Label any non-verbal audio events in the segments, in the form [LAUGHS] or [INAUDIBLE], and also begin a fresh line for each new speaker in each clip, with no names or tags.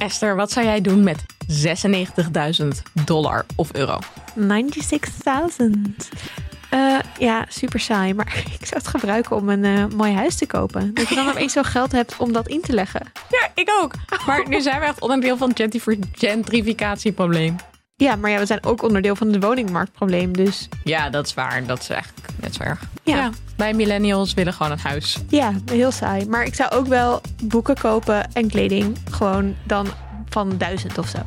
Esther, wat zou jij doen met 96.000 dollar of euro?
96.000. Eh, ja, super saai. Maar [LAUGHS] ik zou het gebruiken om een eh, mooi huis te kopen. Dat je dan opeens zo geld hebt om dat in te leggen.
Ja, ik ook. Maar nu zijn we echt onderdeel van het gentrificatieprobleem.
Ja, maar ja, we zijn ook onderdeel van het woningmarktprobleem. Dus
Ja, dat is waar. Dat is eigenlijk net zo erg.
Ja.
Wij millennials willen gewoon een huis.
ja, heel saai. Maar ik zou ook wel boeken kopen en kleding. Gewoon dan van duizend of zo.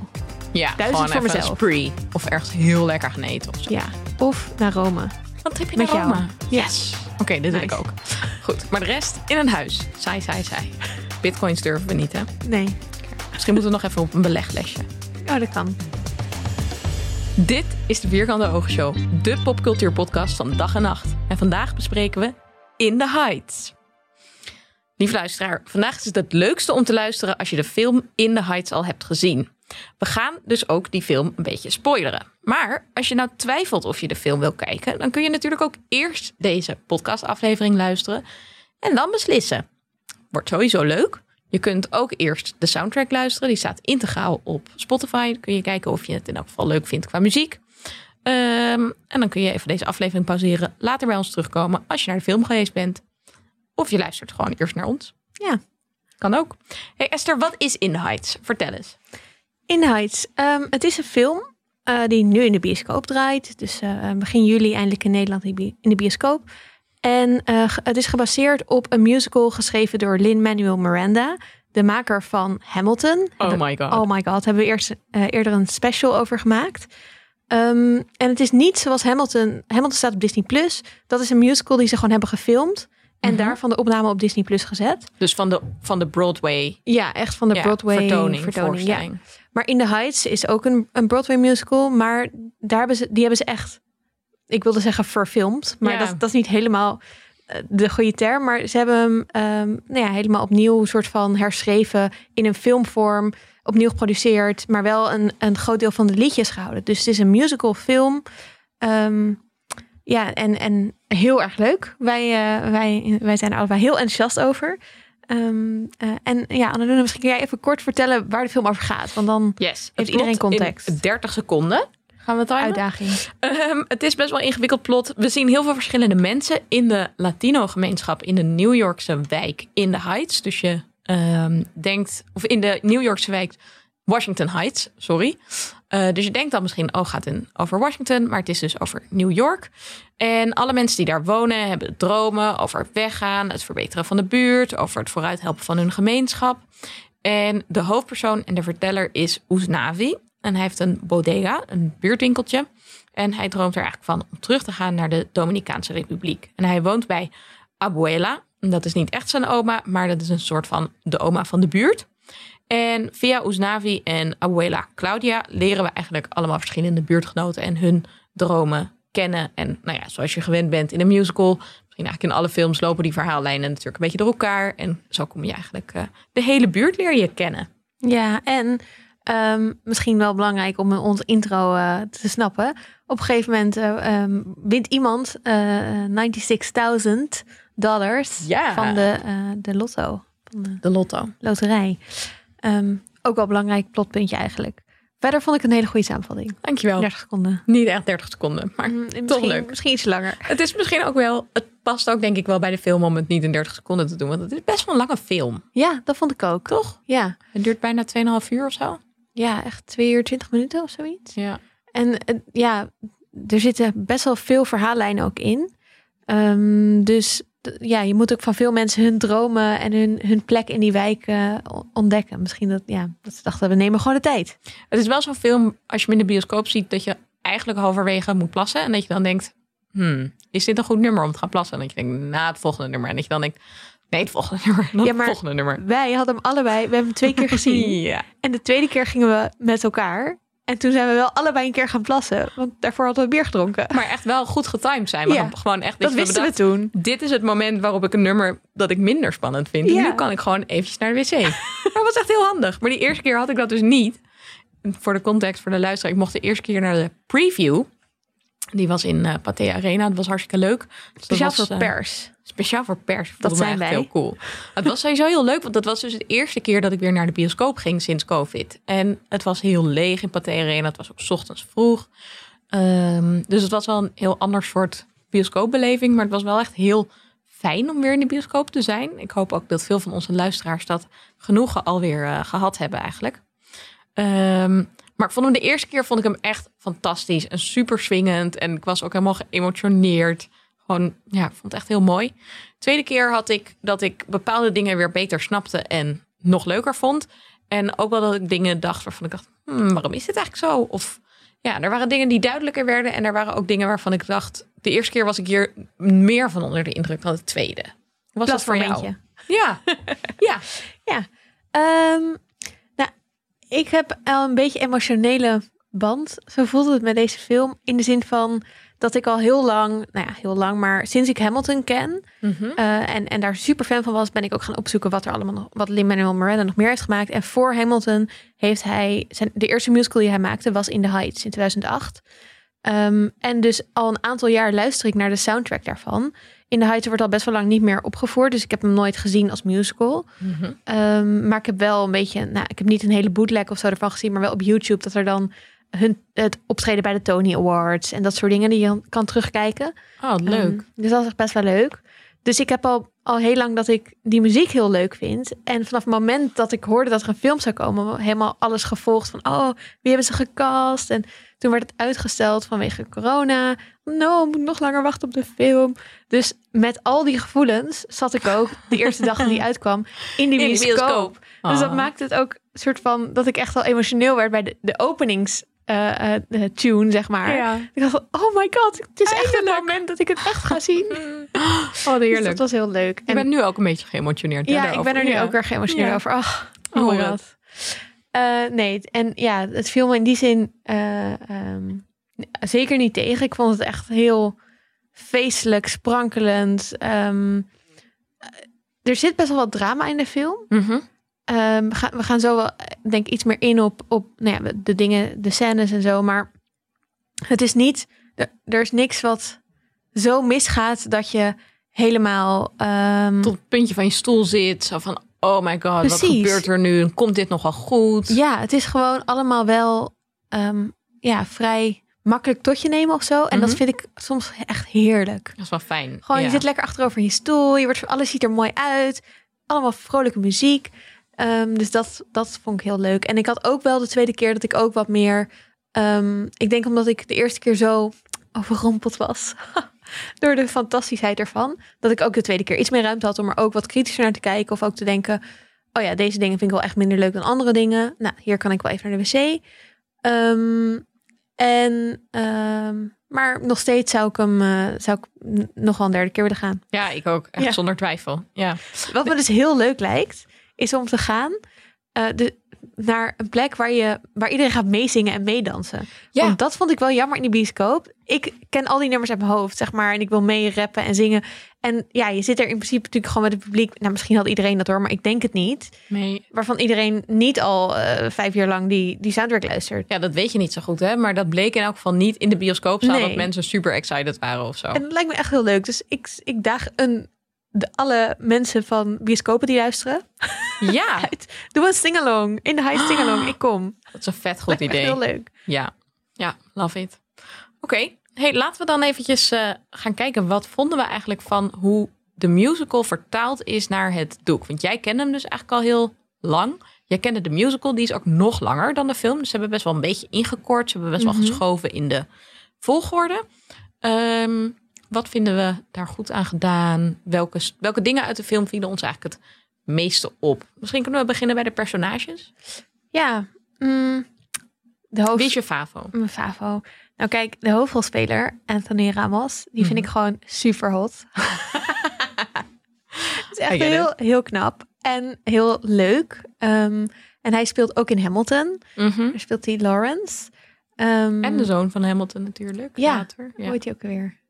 Ja,
Duizend
gewoon
voor
even
mezelf.
een spree. Of ergens heel lekker gaan eten of zo.
Ja. Of naar Rome.
Wat heb je
Met
naar
jou.
Rome? Yes. Oké, dit wil ik
Nice.
ook. Goed, maar de rest in een huis. Saai, saai, saai. Bitcoins durven we niet, hè?
Nee.
Misschien moeten we nog even op een beleglesje.
Oh, dat kan.
Dit is de Vierkante Oogshow, de popcultuurpodcast van dag en nacht. En vandaag bespreken we In the Heights. Lieve luisteraar, vandaag is het het leukste om te luisteren als je de film In the Heights al hebt gezien. We gaan dus ook die film een beetje spoileren. Maar als je nou twijfelt of je de film wil kijken, dan kun je natuurlijk ook eerst deze podcastaflevering luisteren en dan beslissen. Wordt sowieso leuk. Je kunt ook eerst de soundtrack luisteren. Die staat integraal op Spotify. Dan kun je kijken of je het in elk geval leuk vindt qua muziek. Ehm, en dan kun je even deze aflevering pauzeren. Later bij ons terugkomen als je naar de film geweest bent. Of je luistert gewoon eerst naar ons.
Ja.
Kan ook. Hey Esther, wat is In the Heights? Vertel eens.
In the Heights. Ehm, het is een film eh, die nu in de bioscoop draait. Dus eh, begin juli eindelijk in Nederland in de bioscoop. En eh, het is gebaseerd op een musical geschreven door Lin-Manuel Miranda. De maker van Hamilton.
Oh my god.
Oh my god, hebben we eerst, eh, eerder een special over gemaakt. Ehm, en het is niet zoals Hamilton. Hamilton staat op Disney Plus. Dat is een musical die ze gewoon hebben gefilmd. En
Mhm.
daarvan de opname op Disney Plus gezet.
Dus van de, van de Broadway
Ja, echt van de
ja,
Broadway
vertoning,
vertoning. ja. Maar In the Heights is ook een, een Broadway musical. Maar daar hebben ze, die hebben ze echt, ik wilde zeggen verfilmd. Maar
Ja.
dat, dat is niet helemaal eh, de goede term. Maar ze hebben hem ehm, nou ja, helemaal opnieuw soort van herschreven in een filmvorm. Opnieuw geproduceerd. Maar wel een, een groot deel van de liedjes gehouden. Dus het is een musical film. Ehm, ja, en, en heel erg leuk. Wij, eh, wij, wij zijn er allebei heel enthousiast over. Ehm, eh, en ja, Annalena, misschien kun jij even kort vertellen waar de film over gaat. Want dan
Yes.
Heeft iedereen
plot in
context?
30 seconden. Gaan we het timen?
uitdaging.
Ehm, het is best wel een ingewikkeld plot. We zien heel veel verschillende mensen in de Latino-gemeenschap in de New Yorkse wijk in de Heights. Dus je ehm, denkt, of in de New Yorkse wijk Washington Heights, sorry. Eh, dus je denkt dan misschien, oh, gaat het over Washington, maar het is dus over New York. En alle mensen die daar wonen hebben dromen over het weggaan, het verbeteren van de buurt, over het vooruithelpen van hun gemeenschap. En de hoofdpersoon en de verteller is Oesnavi. En hij heeft een bodega, een buurtwinkeltje. En hij droomt er eigenlijk van om terug te gaan naar de Dominicaanse Republiek. En hij woont bij Abuela. Dat is niet echt zijn oma, maar dat is een soort van de oma van de buurt. En via Oesnavi en Abuela Claudia leren we eigenlijk allemaal verschillende buurtgenoten en hun dromen kennen. En nou ja, zoals je gewend bent in een musical, misschien eigenlijk in alle films lopen die verhaallijnen natuurlijk een beetje door elkaar. En zo kom je eigenlijk eh, de hele buurt leer je kennen.
Ja, en ehm, misschien wel belangrijk om ons intro eh, te snappen. Op een gegeven moment eh, ehm, wint iemand eh 96.000 dollars
Ja.
van de, de lotto, van de
De lotto.
loterij. Ehm, ook wel een belangrijk plotpuntje eigenlijk. Verder vond ik een hele goede samenvatting.
Dankjewel.
30 seconden.
Niet echt 30 seconden, maar
Mm,
toch leuk.
Misschien iets langer.
Het is misschien ook wel, het past ook denk ik wel bij de film om het niet in 30 seconden te doen. Want het is best wel een lange film,
Ja, dat vond ik ook.
toch?
Ja,
Het duurt bijna 2,5 uur of zo.
Ja echt 2 uur 20 minuten of zoiets.
Ja.
En eh, ja, er zitten best wel veel verhaallijnen ook in. Ehm, dus ja, je moet ook van veel mensen hun dromen en hun, hun plek in die wijk ontdekken. Misschien dat, ja, dat ze dachten, we nemen gewoon de tijd.
Het is wel zo'n film, als je hem in de bioscoop ziet, dat je eigenlijk halverwege moet plassen. En dat je dan denkt, hmm, is dit een goed nummer om te gaan plassen? En dat je denkt, na het volgende nummer. En dat je dan denkt, nee, het volgende [LAUGHS] nummer. Dan
Ja,
het
maar-
volgende nummer.
Wij hadden hem allebei, we hebben hem twee keer [LAUGHS] gezien.
Ja.
En de tweede keer gingen we met elkaar. En toen zijn we wel allebei een keer gaan plassen. Want daarvoor hadden we bier gedronken.
Maar echt wel goed getimed zijn. We
Ja.
gewoon echt
Dat wisten we
bedacht,
toen.
Dit is het moment waarop ik een nummer dat ik minder spannend vind. En nu kan ik gewoon eventjes naar de wc. [LAUGHS] dat was echt heel handig. Maar die eerste keer had ik dat dus niet. En Voor de context, voor de luisteraar. Ik mocht de eerste keer naar de preview. Die was in Pathé Arena. Dat was hartstikke leuk. Dus
Speciaal voor
eh,
pers.
Speciaal voor pers.
Dat
Dat
zijn wij.
heel cool. Het was sowieso heel leuk, want dat was dus de eerste keer dat ik weer naar de bioscoop ging sinds COVID. En het was heel leeg in Pathé Arena. Het was ook ochtends vroeg. Ehm, dus het was wel een heel ander soort bioscoopbeleving. Maar het was wel echt heel fijn om weer in de bioscoop te zijn. Ik hoop ook dat veel van onze luisteraars dat genoegen alweer eh, gehad hebben eigenlijk. Ehm, maar ik vond hem de eerste keer vond ik hem echt fantastisch en super swingend. En ik was ook helemaal geëmotioneerd. Gewoon, ja, ik vond het echt heel mooi. Tweede keer had ik dat ik bepaalde dingen weer beter snapte en nog leuker vond. En ook wel dat ik dingen dacht waarvan ik dacht, hmm, waarom is dit eigenlijk zo? Of ja, er waren dingen die duidelijker werden. En er waren ook dingen waarvan ik dacht, de eerste keer was ik hier meer van onder de indruk dan de tweede. Was dat voor jou?
Platformentje. [LAUGHS]
Ja, ja.
Ehm, nou, ik heb al een beetje emotionele band. Zo voelde het met deze film. In de zin van dat ik al heel lang, nou ja, heel lang, maar sinds ik Hamilton ken
Mhm.
eh, en, en daar super fan van was, ben ik ook gaan opzoeken wat er allemaal nog, wat Lin-Manuel Miranda nog meer heeft gemaakt. En voor Hamilton heeft hij zijn de eerste musical die hij maakte was In the Heights in 2008. Ehm, en dus al een aantal jaar luister ik naar de soundtrack daarvan. In the Heights wordt al best wel lang niet meer opgevoerd, dus ik heb hem nooit gezien als musical.
Mhm.
Ehm, maar ik heb wel een beetje, nou, ik heb niet een hele bootleg of zo ervan gezien, maar wel op YouTube dat er dan hun, het optreden bij de Tony Awards en dat soort dingen die je kan terugkijken.
Oh, leuk.
Ehm, dus dat is echt best wel leuk. Dus ik heb al, al heel lang dat ik die muziek heel leuk vind. En vanaf het moment dat ik hoorde dat er een film zou komen, helemaal alles gevolgd van, oh, wie hebben ze gecast? En toen werd het uitgesteld vanwege corona. No, moet nog langer wachten op de film. Dus met al die gevoelens zat ik ook de eerste dag dat die [LAUGHS] uitkwam in die
In
bioscoop. Dus dat
Ah.
maakte het ook een soort van dat ik echt wel emotioneel werd bij de, de openings eh, eh, de tune, zeg maar.
Ja.
Ik dacht van, oh my god, het is echt het moment dat ik het echt ga [LAUGHS] zien.
Oh,
Dus
heerlijk.
dat was heel leuk.
Je bent nu ook een beetje geëmotioneerd.
ja, ik ben er nu
Ja.
ook weer geëmotioneerd
Ja.
over. Ach,
Ik
oh my
hoor
god. Eh, nee, en ja, het viel me in die zin eh, ehm, zeker niet tegen. Ik vond het echt heel feestelijk, sprankelend. Ehm, eh, er zit best wel wat drama in de film.
Mhm.
Ehm, we, gaan, we gaan zo wel, eh, denk ik, iets meer in op, op nou ja, de dingen, de scènes en zo. Maar het is niet, er, is niks wat zo misgaat dat je helemaal. ehm,
Tot het puntje van je stoel zit. Zo van, oh my god, wat
Precies.
gebeurt er nu? Komt dit nog wel goed?
Ja, het is gewoon allemaal wel ehm, ja, vrij makkelijk tot je nemen of zo. En dat
Mhm.
vind ik soms echt heerlijk.
Dat is wel fijn.
Gewoon,
ja.
je zit lekker achterover in je stoel. Je wordt, alles ziet er mooi uit. Allemaal vrolijke muziek. Ehm, dus dat, dat vond ik heel leuk. En ik had ook wel de tweede keer dat ik ook wat meer... ehm, ik denk omdat ik de eerste keer zo overrompeld was... [LAUGHS] door de fantastischheid ervan... dat ik ook de tweede keer iets meer ruimte had... om er ook wat kritischer naar te kijken. Of ook te denken... oh ja, deze dingen vind ik wel echt minder leuk dan andere dingen. Nou, hier kan ik wel even naar de wc. Ehm, en... maar nog steeds zou ik hem eh, zou ik nog wel een derde keer willen gaan.
Ja, ik ook. Echt
Ja.
zonder twijfel. Ja.
Wat me dus heel leuk lijkt, is om te gaan eh, de, naar een plek waar, je, waar iedereen gaat meezingen en meedansen.
Ja.
Want dat vond ik wel jammer in die bioscoop. Ik ken al die nummers uit mijn hoofd, zeg maar. En ik wil mee rappen en zingen. En ja, je zit er in principe natuurlijk gewoon met het publiek. Nou, misschien had iedereen dat hoor, maar ik denk het niet.
Nee.
Waarvan iedereen niet al eh, vijf jaar lang die, die soundtrack luistert.
Ja, dat weet je niet zo goed, hè? Maar dat bleek in elk geval niet in de bioscoopzaal
Nee.
dat mensen super excited waren of zo.
En dat lijkt me echt heel leuk. Dus ik, ik daag een, de, alle mensen van bioscopen die luisteren
Ja. [LAUGHS]
Doe een sing-along. In de high sing-along. Ik kom.
dat is een vet goed [LAUGHS]
Lijkt
idee.
heel leuk.
Ja, ja, love it. Oké, hey, laten we dan eventjes eh, gaan kijken. Wat vonden we eigenlijk van hoe de musical vertaald is naar het doek? Want jij kende hem dus eigenlijk al heel lang. Jij kende de musical, die is ook nog langer dan de film. Dus ze hebben best wel een beetje ingekort. Ze hebben best wel
Mhm.
geschoven in de volgorde. Ehm, wat vinden we daar goed aan gedaan? Welke, welke dingen uit de film vielen ons eigenlijk het meeste op? Misschien kunnen we beginnen bij de personages.
Ja. mm, de hoofd...
Wie is je favo?
Mijn favo. Nou kijk, de hoofdrolspeler, Anthony Ramos, die vind
Mhm.
ik gewoon super hot. [LAUGHS] Het is echt heel, heel knap en heel leuk. Ehm, en hij speelt ook in Hamilton.
Mhm.
Daar speelt hij Lawrence. Ehm,
En de zoon van Hamilton natuurlijk.
Ja.
Later.
Hoe heet hij ook weer?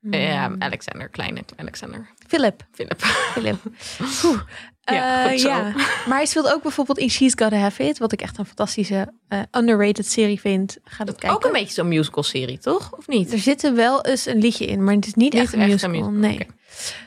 Ja,
Hmm,
Alexander, kleine Alexander.
Philip.
Philip.
Philip. [LAUGHS] Oeh.
Ja,
Eh,
goed zo.
ja. Maar hij speelt ook bijvoorbeeld in She's Gotta Have It. Wat ik echt een fantastische uh, underrated serie vind. Ga dat kijken.
Ook een beetje zo'n musical serie, toch? Of niet?
Er zit er wel eens een liedje in, maar het is niet,
Niet
echt een
echt
musical.
een musical,
Nee.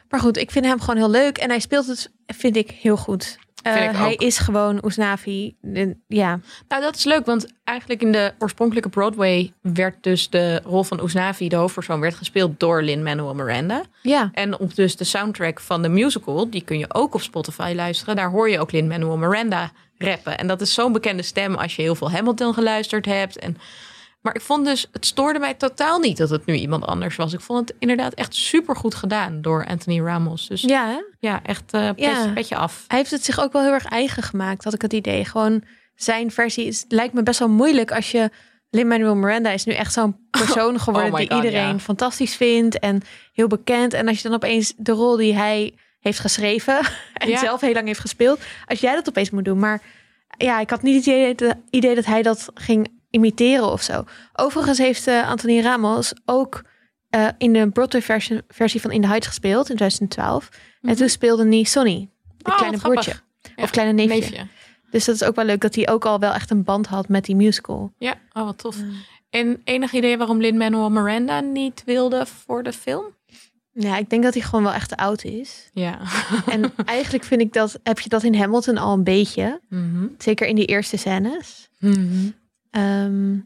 Maar goed, ik vind hem gewoon heel leuk. En hij speelt het, vind ik, heel goed. Uh,
ik
hij is gewoon Oesnavi. De- Ja,
Nou, dat is leuk, want eigenlijk in de oorspronkelijke Broadway werd dus de rol van Usnavi, de hoofdpersoon, werd gespeeld door Lin-Manuel Miranda.
ja.
En op dus de soundtrack van de musical, die kun je ook op Spotify luisteren. Daar hoor je ook Lin-Manuel Miranda rappen. En dat is zo'n bekende stem als je heel veel Hamilton geluisterd hebt. En, maar ik vond dus, het stoorde mij totaal niet dat het nu iemand anders was. Ik vond het inderdaad echt super goed gedaan door Anthony Ramos. Dus ja,
ja,
echt eh petje,
Ja.
petje af.
Hij heeft het zich ook wel heel erg eigen gemaakt, had ik het idee. Gewoon zijn versie is, lijkt me best wel moeilijk als je... Lin-Manuel Miranda is nu echt zo'n [LAUGHS] persoon geworden
Oh
die
God,
iedereen
ja.
fantastisch vindt en heel bekend. En als je dan opeens de rol die hij heeft geschreven [LAUGHS] en
Ja.
zelf heel lang heeft gespeeld, als jij dat opeens moet doen. Maar ja, ik had niet het idee, het idee dat hij dat ging imiteren of zo. Overigens heeft eh, Anthony Ramos ook eh, in de Broadway versie, versie van In the Heights gespeeld in 2012. En toen speelde hij Sonny, de
Oh,
kleine broertje.
Ja,
Of kleine neefje.
Neefje.
Dus dat is ook wel leuk dat hij ook al wel echt een band had met die musical.
Ja, oh, wat tof. En enig idee waarom Lin-Manuel Miranda niet wilde voor de film?
Ja, ik denk dat hij gewoon wel echt te oud is.
Ja. [LAUGHS]
En eigenlijk vind ik dat, heb je dat in Hamilton al een beetje.
Mhm.
Zeker in die eerste scènes.
Mhm.
Ehm,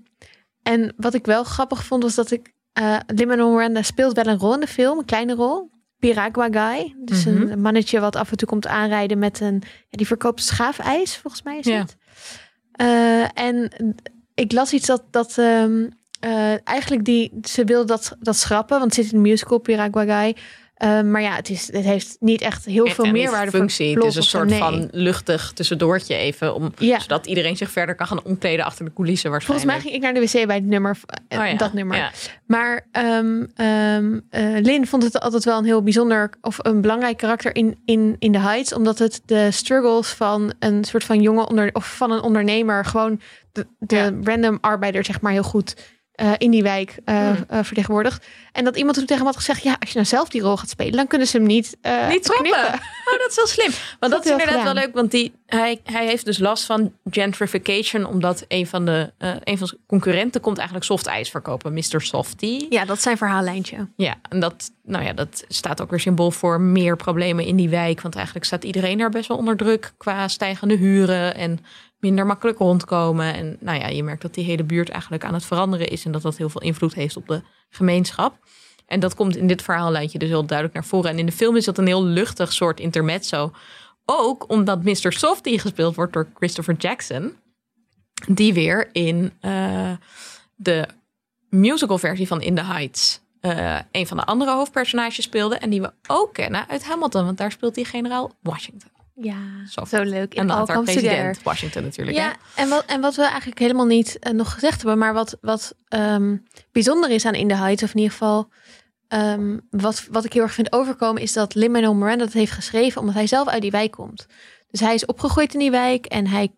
en wat ik wel grappig vond, was dat ik... eh Lin-Manuel Miranda speelt wel een rol in de film, een kleine rol. Piragua Guy. Dus
Mhm.
een mannetje wat af en toe komt aanrijden met een... Ja, die verkoopt schaafijs, volgens mij is
Ja.
het. Eh, en ik las iets dat... dat ehm, eh, eigenlijk die, ze wilde dat, dat schrappen, want het zit in de musical Piragua Guy. Eh, maar ja, het, is, het heeft niet echt heel veel meerwaarde voor
functie. Het is een soort
nee.
van luchtig tussendoortje even. Om,
Ja.
Zodat iedereen zich verder kan gaan omkleden achter de coulissen
Volgens
waarschijnlijk.
mij ging ik naar de wc bij het nummer, eh,
Oh ja,
dat nummer.
ja.
Maar ehm ehm eh, Lin vond het altijd wel een heel bijzonder of een belangrijk karakter in, in, in The Heights. Omdat het de struggles van een soort van jonge onder, of van een ondernemer, gewoon de, de random arbeider, zeg maar, heel goed eh, in die wijk eh,
Hmm.
eh, vertegenwoordigt. En dat iemand toen tegen hem had gezegd: Ja, als je nou zelf die rol gaat spelen, dan kunnen ze hem niet, eh
Niet trappen.
knippen.
Oh, dat is heel slim. Want dat is inderdaad
gedaan.
wel leuk. Want die, hij, hij heeft dus last van gentrification. Omdat een van, de, eh, een van zijn concurrenten komt eigenlijk soft ijs verkopen. Mr. Softy.
Ja, dat is zijn verhaallijntje.
Ja, en dat, nou ja, dat staat ook weer symbool voor meer problemen in die wijk. Want eigenlijk staat iedereen daar best wel onder druk qua stijgende huren en minder makkelijk rondkomen. En nou ja, je merkt dat die hele buurt eigenlijk aan het veranderen is en dat dat heel veel invloed heeft op de gemeenschap. En dat komt in dit verhaallijntje dus heel duidelijk naar voren. En in de film is dat een heel luchtig soort intermezzo. Ook omdat Mr. Softy gespeeld wordt door Christopher Jackson. Die weer in eh, de musicalversie van In the Heights eh, een van de andere hoofdpersonages speelde. En die we ook kennen uit Hamilton. Want daar speelt hij generaal Washington.
Ja,
Zo,
zo leuk.
En
Together.
president Washington natuurlijk.
Ja,
hè?
en wat, en wat we eigenlijk helemaal niet eh, nog gezegd hebben, maar wat, wat ehm, bijzonder is aan In the Heights, of in ieder geval ehm, wat, wat ik heel erg vind overkomen, is dat Lin-Manuel Miranda dat heeft geschreven omdat hij zelf uit die wijk komt. Dus hij is opgegroeid in die wijk en hij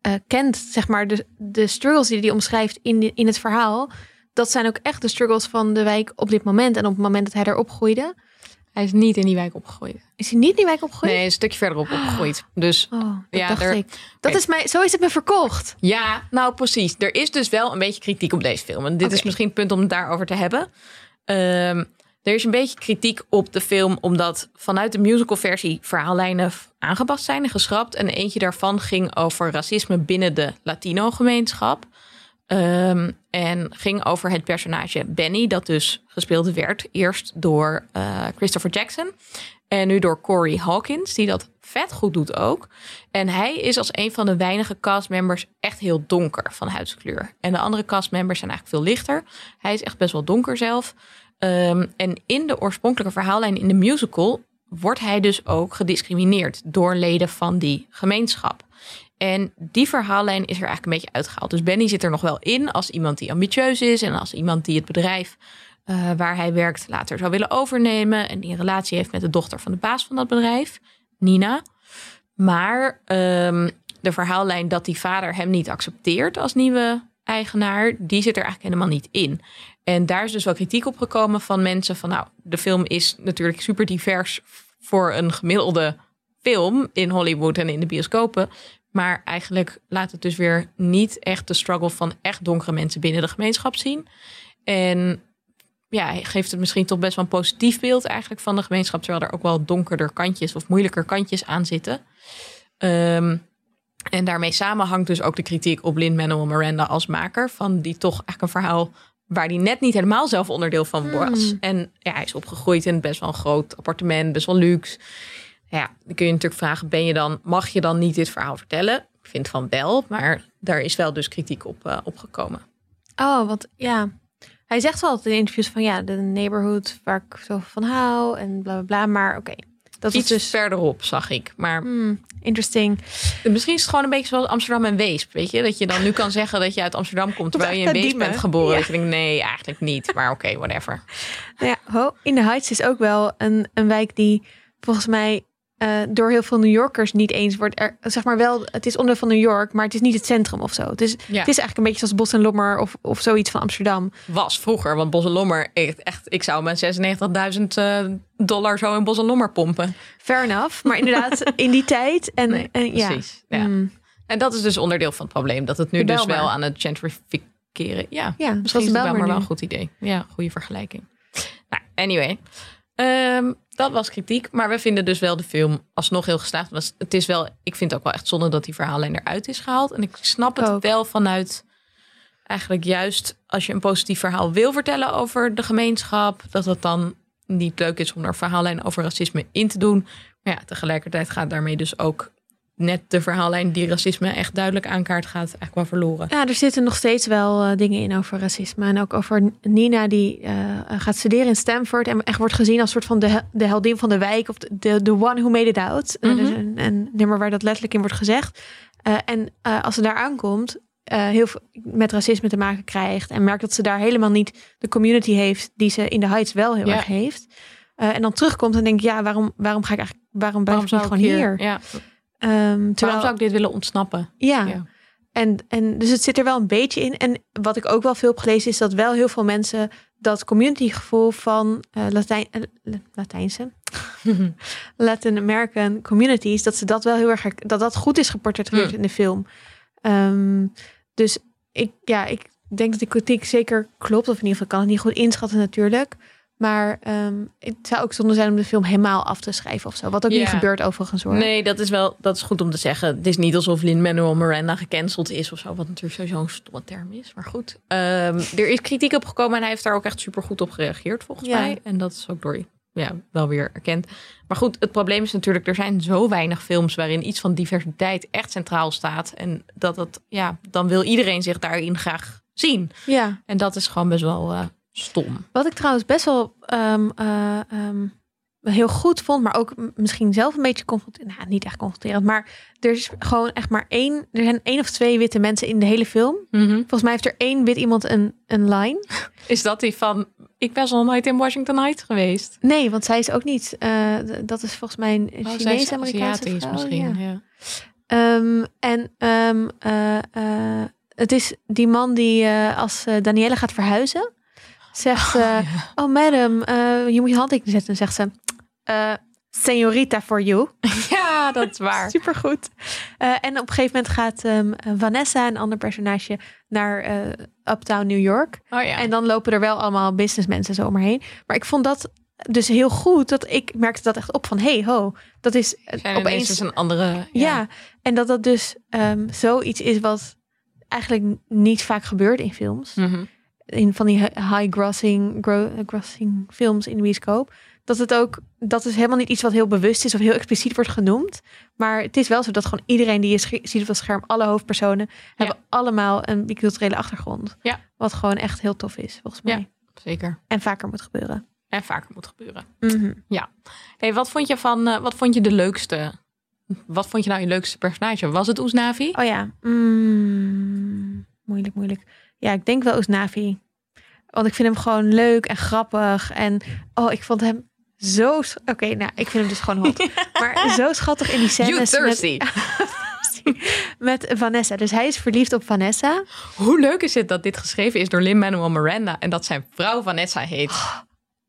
eh, kent zeg maar de, de struggles die hij omschrijft in, de- in het verhaal. Dat zijn ook echt de struggles van de wijk op dit moment. En op het moment dat hij daar opgroeide,
Hij is niet in die wijk opgegroeid.
is hij niet in die wijk opgegroeid?
Nee, een stukje verderop opgegroeid. [GASPS] Dus
Oh, dat
Ja,
dacht
er-
ik. Dat is mij, zo is het me verkocht.
Ja, nou precies. Er is dus wel een beetje kritiek op deze film. En dit is misschien het punt om het daarover te hebben. Ehm, er is een beetje kritiek op de film, omdat vanuit de musicalversie verhaallijnen aangepast zijn en geschrapt. En eentje daarvan ging over racisme binnen de Latino-gemeenschap. Ehm, en ging over het personage Benny, dat dus gespeeld werd. Eerst door eh, Christopher Jackson. En nu door Corey Hawkins, die dat vet goed doet ook. En hij is als een van de weinige castmembers echt heel donker van huidskleur. En de andere castmembers zijn eigenlijk veel lichter. Hij is echt best wel donker zelf. Ehm, en in de oorspronkelijke verhaallijn in de musical wordt hij dus ook gediscrimineerd door leden van die gemeenschap. En die verhaallijn is er eigenlijk een beetje uitgehaald. Dus Benny zit er nog wel in als iemand die ambitieus is en als iemand die het bedrijf eh, waar hij werkt later zou willen overnemen en die een relatie heeft met de dochter van de baas van dat bedrijf, Nina. Maar ehm, de verhaallijn dat die vader hem niet accepteert als nieuwe eigenaar, die zit er eigenlijk helemaal niet in. En daar is dus wel kritiek op gekomen van mensen van nou, de film is natuurlijk super divers voor een gemiddelde film in Hollywood en in de bioscopen. Maar eigenlijk laat het dus weer niet echt de struggle van echt donkere mensen binnen de gemeenschap zien. En ja, geeft het misschien toch best wel een positief beeld eigenlijk van de gemeenschap. Terwijl er ook wel donkerder kantjes of moeilijker kantjes aan zitten. Ehm, en daarmee samenhangt dus ook de kritiek op Lin-Manuel Miranda als maker. Van die toch eigenlijk een verhaal waar hij net niet helemaal zelf onderdeel van was.
Hmm.
En ja, hij is opgegroeid in best wel een groot appartement, best wel luxe. Ja, dan kun je natuurlijk vragen, ben je dan, mag je dan niet dit verhaal vertellen? Ik vind van wel, maar daar is wel dus kritiek op uh, opgekomen.
Oh, want ja. Hij zegt wel altijd in interviews van ja, de neighborhood waar ik zo van hou en bla bla bla. Maar oké, okay,
dat Iets is dus verderop, zag ik. Maar
hmm, interesting.
Misschien is het gewoon een beetje zoals Amsterdam en Weesp. Weet je, dat je dan nu kan zeggen dat je uit Amsterdam komt [LAUGHS] terwijl je in Weesp bent geboren. Ja. Dat je denkt, nee, eigenlijk niet. Maar oké, okay, whatever.
Nou [LAUGHS] ja, ho, in de Heights is ook wel een, een wijk die volgens mij uh, door heel veel New Yorkers niet eens wordt. Er, zeg maar wel, het is onderdeel van New York, maar het is niet het centrum of zo. Het is, ja. het is eigenlijk een beetje zoals Bos en Lommer of, of zoiets van Amsterdam.
Was vroeger, want Bos en Lommer, echt, echt ik zou mijn 96.000 uh, dollar zo in Bos en Lommer pompen.
Fair enough, maar inderdaad [LAUGHS] in die tijd. En,
nee,
en ja.
Precies, ja. Mm. En dat is dus onderdeel van het probleem, dat het nu dus wel aan het gentrificeren. Ja,
ja
misschien is het wel maar wel een goed idee. Ja, goede vergelijking. Nou, anyway. Um, dat was kritiek. Maar we vinden dus wel de film alsnog heel geslaagd. Was, het is wel, ik vind het ook wel echt zonde dat die verhaallijn eruit is gehaald. En ik snap het ook. wel vanuit eigenlijk juist als je een positief verhaal wil vertellen over de gemeenschap. Dat het dan niet leuk is om er verhaallijn over racisme in te doen. Maar ja, tegelijkertijd gaat daarmee dus ook net de verhaallijn die racisme echt duidelijk aankaart gaat, eigenlijk wel verloren.
Ja, er zitten nog steeds wel uh, dingen in over racisme. En ook over Nina die uh, gaat studeren in Stanford en echt wordt gezien als soort van de, de heldin van de wijk of de, de one who made it out. Mm -hmm. een, een, nummer waar dat letterlijk in wordt gezegd. En als ze daar aankomt, heel veel met racisme te maken krijgt en merkt dat ze daar helemaal niet de community heeft die ze in de Heights wel heel ja. erg heeft. en dan terugkomt en denkt, ja, waarom, waarom ga ik eigenlijk, waarom blijf
waarom
ik niet gewoon hier?
hier? Ja.
Um, terwijl,
Waarom zou ik dit willen ontsnappen?
Ja. ja. En, en dus het zit er wel een beetje in. En wat ik ook wel veel heb gelezen, is dat wel heel veel mensen dat communitygevoel van uh, Latijn, uh, Latijnse, [LAUGHS] Latin American communities, dat ze dat wel heel erg, dat dat goed is geportretteerd
Hmm.
in de film. Um, dus ik, ja, ik denk dat die kritiek zeker klopt, of in ieder geval kan het niet goed inschatten natuurlijk. Maar um, het zou ook zonde zijn om de film helemaal af te schrijven of zo. Wat ook niet gebeurt overigens hoor.
Nee, dat is wel dat is goed om te zeggen. Het is niet alsof Lin-Manuel Miranda gecanceld is of zo. Wat natuurlijk sowieso een stomme term is. Maar goed, Ehm, er is kritiek op gekomen en hij heeft daar ook echt super goed op gereageerd volgens
Ja.
mij. En dat is ook door ja, wel weer erkend. Maar goed, het probleem is natuurlijk, er zijn zo weinig films waarin iets van diversiteit echt centraal staat. En dat het, ja, dan wil iedereen zich daarin graag zien.
Ja.
En dat is gewoon best wel eh, stom.
Wat ik trouwens best wel ehm, eh, ehm, heel goed vond, maar ook misschien zelf een beetje confronterend. Nou, niet echt confronterend, maar er is gewoon echt maar één. Er zijn één of twee witte mensen in de hele film. Volgens mij heeft er één wit iemand een, een line. [LAUGHS]
Is dat die van, ik ben al nooit in Washington Heights geweest?
Nee, want zij is ook niet. eh, dat is volgens mij een
Oh, is
Chinese-Amerikaanse
Aziatisch
vrouw.
misschien,
ja.
ja.
Ehm, en eh, het is die man die als Danielle gaat verhuizen, zegt ze: Oh, madam, eh, je moet je handtekening zetten. En zegt ze: eh Senorita for you. [LAUGHS]
Ja, dat is waar. [LAUGHS]
Supergoed. Eh, en op een gegeven moment gaat ehm, Vanessa, een ander personage, naar eh, Uptown New York.
Oh ja.
En dan lopen er wel allemaal businessmensen zo omheen. Maar ik vond dat dus heel goed. Dat ik merkte dat echt op van hey ho, dat is eh,
zijn opeens
opeens
dus een andere...
ja. en dat dat dus ehm, zoiets is wat eigenlijk niet vaak gebeurt in films.
Mhm.
In van die high grossing, gro- grossing films in de bioscoop. Dat het ook, dat is helemaal niet iets wat heel bewust is of heel expliciet wordt genoemd. Maar het is wel zo dat gewoon iedereen die je ziet op het scherm, alle hoofdpersonen, hebben allemaal een biculturele achtergrond.
Ja.
Wat gewoon echt heel tof is, volgens
Ja.
mij.
Zeker.
En vaker moet gebeuren.
En vaker moet gebeuren.
Mhm.
Hey, wat vond je van, eh, wat vond je de leukste? Wat vond je nou je leukste personage? Was het Oesnavi?
Oh ja. Mm, moeilijk, moeilijk. Ja, ik denk wel Usnavi. Want ik vind hem gewoon leuk en grappig. En oh, ik vond hem zo... Oké, nou, ik vind hem dus gewoon hot. [LAUGHS] maar zo schattig in die
You
scènes met,
thirsty. [LAUGHS]
met Vanessa. Dus hij is verliefd op Vanessa.
Hoe leuk is het dat dit geschreven is door Lin-Manuel Miranda en dat zijn vrouw Vanessa heet?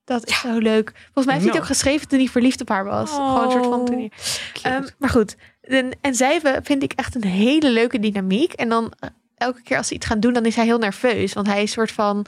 Dat is zo leuk. Volgens mij heeft hij het ook geschreven toen hij verliefd op haar was. Gewoon een soort van toen hij...
Cute.
Ehm, maar goed, en, en zij vind ik echt een hele leuke dynamiek. En dan eh, elke keer als ze iets gaan doen, dan is hij heel nerveus. Want hij is soort van...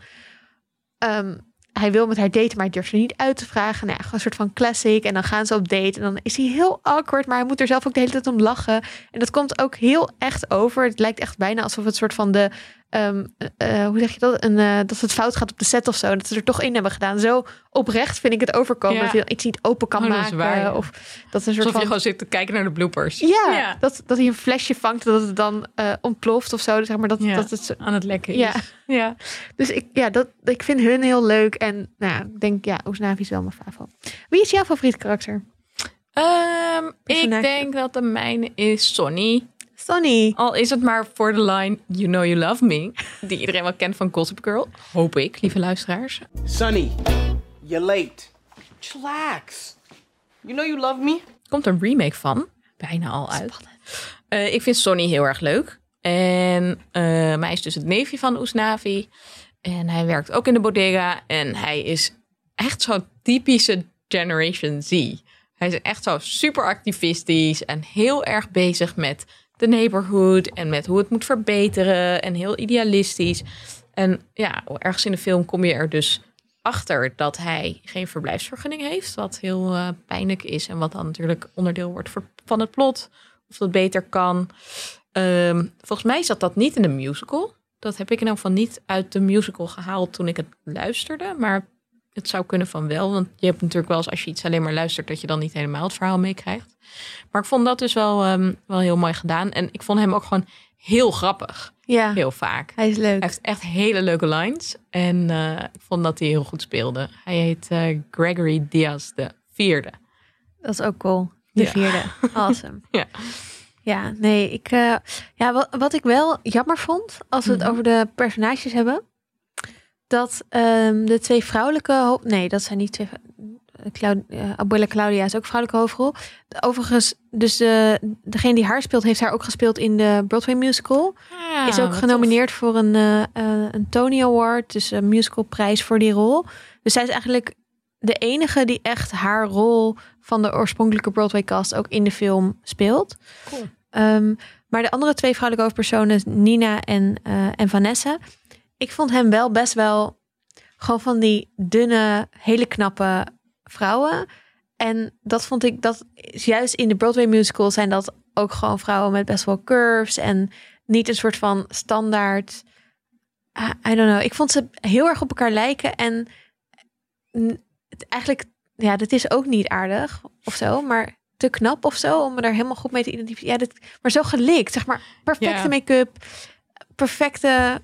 ehm, hij wil met haar daten, maar hij durft er niet uit te vragen. Nou ja, een soort van classic. En dan gaan ze op date. En dan is hij heel awkward, maar hij moet er zelf ook de hele tijd om lachen. En dat komt ook heel echt over. Het lijkt echt bijna alsof het soort van de Ehm, eh, hoe zeg je dat? Een, uh, dat het fout gaat op de set of zo. Dat ze er toch in hebben gedaan. Zo oprecht vind ik het overkomen. Dat je iets niet open kan
Oh, dat is
maken.
waar, ja.
Of dat een soort
Alsof je
van...
gewoon zit te kijken naar de bloopers.
Ja,
Ja.
Dat, dat hij een flesje vangt. Dat het dan eh, ontploft of zo. Zeg maar dat,
Ja.
dat het zo-
Aan het lekken is.
Ja. [LAUGHS]
ja.
Dus ik, ja, dat, ik vind hun heel leuk. En nou, ja, ik denk, ja, Oesnavi is wel mijn favo. Wie is jouw favoriet karakter?
Ehm, ik denk dat de mijne is Sonny.
Sonny.
Al is het maar voor de line You Know You Love Me. Die iedereen wel kent van Gossip Girl. Hoop ik, lieve luisteraars.
Sonny, you're late. Chillax. You know you love me?
Er komt een remake van. Bijna al uit. Eh, ik vind Sonny heel erg leuk. En eh hij is dus het neefje van Oesnavi. En hij werkt ook in de bodega. En hij is echt zo'n typische Generation Z. Hij is echt zo super activistisch en heel erg bezig met de neighborhood en met hoe het moet verbeteren en heel idealistisch. En ja, ergens in de film kom je er dus achter dat hij geen verblijfsvergunning heeft, wat heel eh, pijnlijk is en wat dan natuurlijk onderdeel wordt van het plot, of dat beter kan. Ehm, volgens mij zat dat niet in de musical. Dat heb ik in elk geval niet uit de musical gehaald toen ik het luisterde, maar het zou kunnen van wel, want je hebt natuurlijk wel eens als je iets alleen maar luistert dat je dan niet helemaal het verhaal meekrijgt. Maar ik vond dat dus wel, ehm, wel heel mooi gedaan en ik vond hem ook gewoon heel grappig,
Ja,
heel vaak.
hij is leuk.
Hij heeft echt hele leuke lines. En eh, ik vond dat hij heel goed speelde. Hij heet eh, Gregory Diaz de vierde.
Dat is ook cool. De
Ja.
vierde. [LAUGHS] Awesome.
Ja.
Ja, nee, ik, eh, ja, wat, wat ik wel jammer vond, als we het
Mhm.
over de personages hebben, dat ehm, de twee vrouwelijke, nee, dat zijn niet twee, Clau- eh, Abuela Claudia is ook vrouwelijke hoofdrol. Overigens, dus de, degene die haar speelt, heeft haar ook gespeeld in de Broadway musical. is ook genomineerd voor een, eh, eh, een Tony Award, dus een musicalprijs voor die rol. Dus zij is eigenlijk de enige die echt haar rol van de oorspronkelijke Broadway cast ook in de film speelt.
Cool.
Ehm, maar de andere twee vrouwelijke hoofdpersonen, Nina en, en Vanessa, ik vond hem wel best wel gewoon van die dunne, hele knappe vrouwen. En dat vond ik, dat is juist in de Broadway musical zijn dat ook gewoon vrouwen met best wel curves en niet een soort van standaard. I don't know. Ik vond ze heel erg op elkaar lijken en eigenlijk, ja, dat is ook niet aardig of zo, maar te knap of zo om me daar helemaal goed mee te identificeren. Ja, dit, maar zo gelikt, zeg maar, perfecte make-up, perfecte.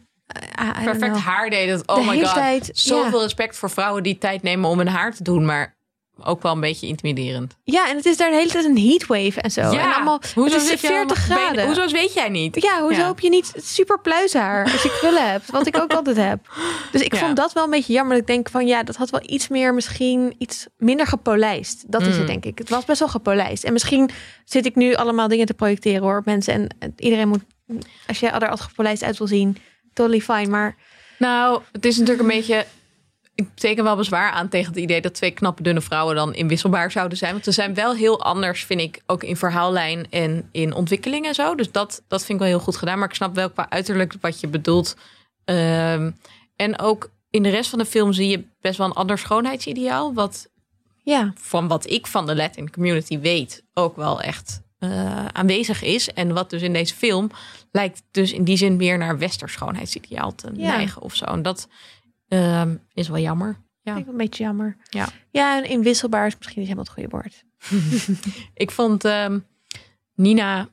I
Perfect haar deed het. Oh
De
my god.
tijd,
Zoveel
ja.
respect voor vrouwen die tijd nemen om hun haar te doen. Maar ook wel een beetje intimiderend.
Ja, en het is daar de hele tijd een heatwave en zo. en allemaal,
hoezo
het is
zit je
40
dan nog
graden.
Hoezo weet jij niet?
Ja, hoezo
Ja.
heb je niet super pluishaar als je krullen hebt? Wat ik ook [LAUGHS] altijd heb. Dus ik
Ja.
vond dat wel een beetje jammer. Dat ik denk van ja, dat had wel iets meer misschien iets minder gepolijst. Dat is
Mm.
het denk ik. Het was best wel gepolijst. En misschien zit ik nu allemaal dingen te projecteren hoor mensen. En iedereen moet, als je er altijd gepolijst uit wil zien, totally fine. Maar
Nou, het is natuurlijk een beetje... Ik teken wel bezwaar aan tegen het idee dat twee knappe dunne vrouwen dan inwisselbaar zouden zijn. Want ze zijn wel heel anders, vind ik, ook in verhaallijn en in ontwikkeling en zo. Dus dat, dat vind ik wel heel goed gedaan. Maar ik snap wel qua uiterlijk wat je bedoelt. Ehm, en ook in de rest van de film zie je best wel een ander schoonheidsideaal. Wat
ja,
van wat ik van de Latin community weet, ook wel echt eh, aanwezig is. En wat dus in deze film lijkt dus in die zin meer naar westers schoonheidsideaal te
Ja.
neigen of zo. En dat ehm, is wel jammer. Ja.
vind ik een beetje jammer.
Ja.
ja, en inwisselbaar is misschien niet helemaal het goede woord. [LAUGHS]
Ik vond ehm, Nina.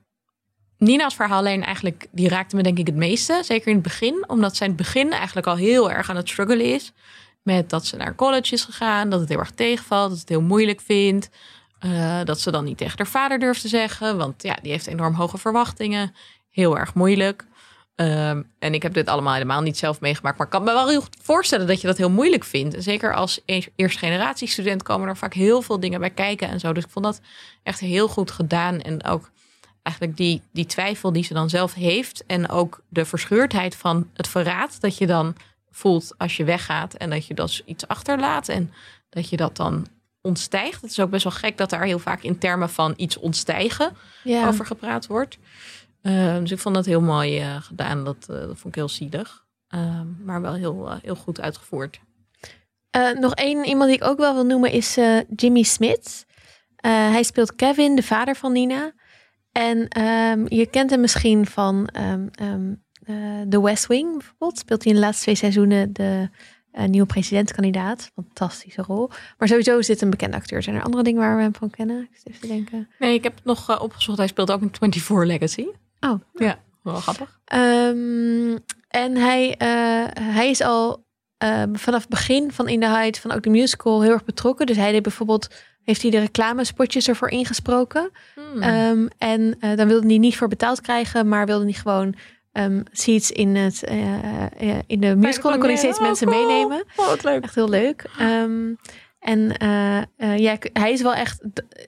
Nina's verhaallijn eigenlijk, die raakte me denk ik het meeste. Zeker in het begin. Omdat zij in het begin eigenlijk al heel erg aan het struggelen is. Met dat ze naar college is gegaan. Dat het heel erg tegenvalt. Dat ze het heel moeilijk vindt. Eh, dat ze dan niet tegen haar vader durft te zeggen. Want ja, die heeft enorm hoge verwachtingen. Heel erg moeilijk. Ehm, en ik heb dit allemaal helemaal niet zelf meegemaakt. Maar ik kan me wel heel goed voorstellen dat je dat heel moeilijk vindt. Zeker als e- eerste generatie student komen er vaak heel veel dingen bij kijken en zo. Dus ik vond dat echt heel goed gedaan. En ook eigenlijk die, die twijfel die ze dan zelf heeft. En ook de verscheurdheid van het verraad dat je dan voelt als je weggaat. En dat je dus iets achterlaat. En dat je dat dan ontstijgt. Het is ook best wel gek dat daar heel vaak in termen van iets ontstijgen
Ja.
over gepraat wordt. Eh, dus ik vond dat heel mooi eh, gedaan. Dat, eh, dat vond ik heel zielig. Eh, maar wel heel, eh, heel goed uitgevoerd.
Nog één iemand die ik ook wel wil noemen is Jimmy Smith. Hij speelt Kevin, de vader van Nina. En ehm, je kent hem misschien van ehm, ehm, eh, The West Wing bijvoorbeeld. Speelt hij in de laatste twee seizoenen de nieuwe presidentskandidaat. Fantastische rol. Maar sowieso is dit een bekende acteur. Zijn er andere dingen waar we hem van kennen? Ik even te denken.
Nee, ik heb het nog eh, opgezocht. Hij speelt ook in 24 Legacy.
Oh,
Ja, wel grappig.
Ehm, en hij, eh, hij is al eh, vanaf het begin van In the Heights, van ook de musical, heel erg betrokken. Dus hij deed bijvoorbeeld, heeft hij de reclamespotjes ervoor ingesproken.
Hmm.
Ehm, en eh, dan wilde hij niet voor betaald krijgen, maar wilde hij gewoon ehm, seats in, het, eh, eh, in de musical. Dan kon hij steeds
Oh,
mensen
cool.
meenemen.
Oh, wat leuk.
Echt heel leuk. Ehm, en eh, eh, ja, k- hij is wel echt,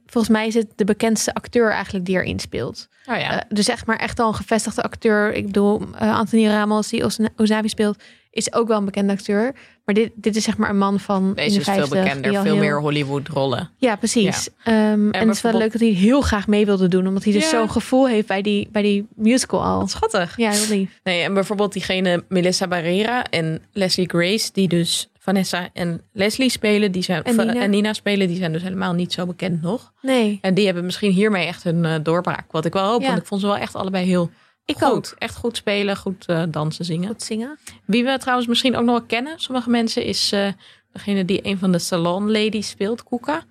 volgens mij is het de bekendste acteur eigenlijk die erin speelt.
Oh ja.
Eh, dus echt maar echt al een gevestigde acteur. Ik bedoel, eh, Anthony Ramos, die Ozabi speelt, is ook wel een bekende acteur. Maar dit, dit is zeg maar een man van in
Deze
de
is veel
50,
bekender, veel
heel-
meer Hollywood-rollen.
Ja, precies. Ehm, en het is wel leuk dat hij heel graag mee wilde doen. Omdat hij dus zo'n gevoel heeft bij die, bij die musical al.
Wat schattig.
Ja, heel lief.
Nee, en bijvoorbeeld diegene Melissa Barrera en Leslie Grace, die dus Vanessa en Leslie spelen, die zijn,
En Nina.
en Nina spelen, die zijn dus helemaal niet zo bekend nog.
Nee,
En die hebben misschien hiermee echt hun eh, doorbraak. Wat ik wel hoop,
Ja.
want ik vond ze wel echt allebei heel
ik
goed.
ook.
Echt goed spelen, goed eh, dansen, zingen.
Goed zingen.
Wie we trouwens misschien ook nog wel kennen, sommige mensen, is eh, degene die een van de salon ladies speelt, Kuka.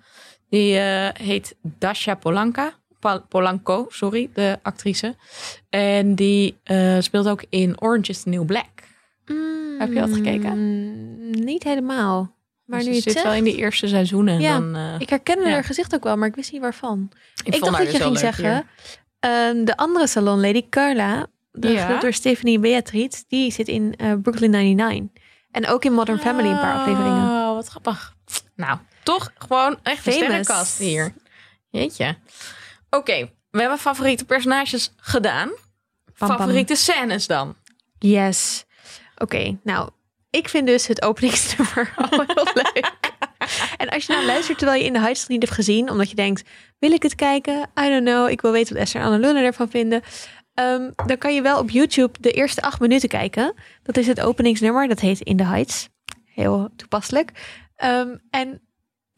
Die eh, heet Dasha Polanka. Polanco, sorry, de actrice. En die eh, speelt ook in Orange is the New Black. Heb je dat gekeken?
Mm, niet helemaal. Maar
Dus
nu je
zit wel in die eerste seizoenen.
Ja,
dan, eh,
ik herkende
Ja.
haar gezicht ook wel, maar ik wist niet waarvan. Ik,
vond
dacht dat je
dus
ging
leuk
zeggen, ehm, de andere salonlady, Carla, gespeeld door Stephanie Beatrice, die zit in eh, Brooklyn 99. En ook in Modern Family een paar afleveringen.
Oh, wat grappig. Nou, toch gewoon echt een
Famous.
sterrenkast hier. Jeetje. Oké, we hebben favoriete personages gedaan. Favoriete scènes dan?
Yes. Oké, nou, ik vind dus het openingsnummer [LAUGHS] al heel leuk. En als je nou luistert terwijl je in de Heights nog niet hebt gezien, omdat je denkt, wil ik het kijken? I don't know, ik wil weten wat Esther en Annelune ervan vinden. Ehm, dan kan je wel op YouTube de eerste acht minuten kijken. Dat is het openingsnummer, dat heet In the Heights. Heel toepasselijk. Ehm, en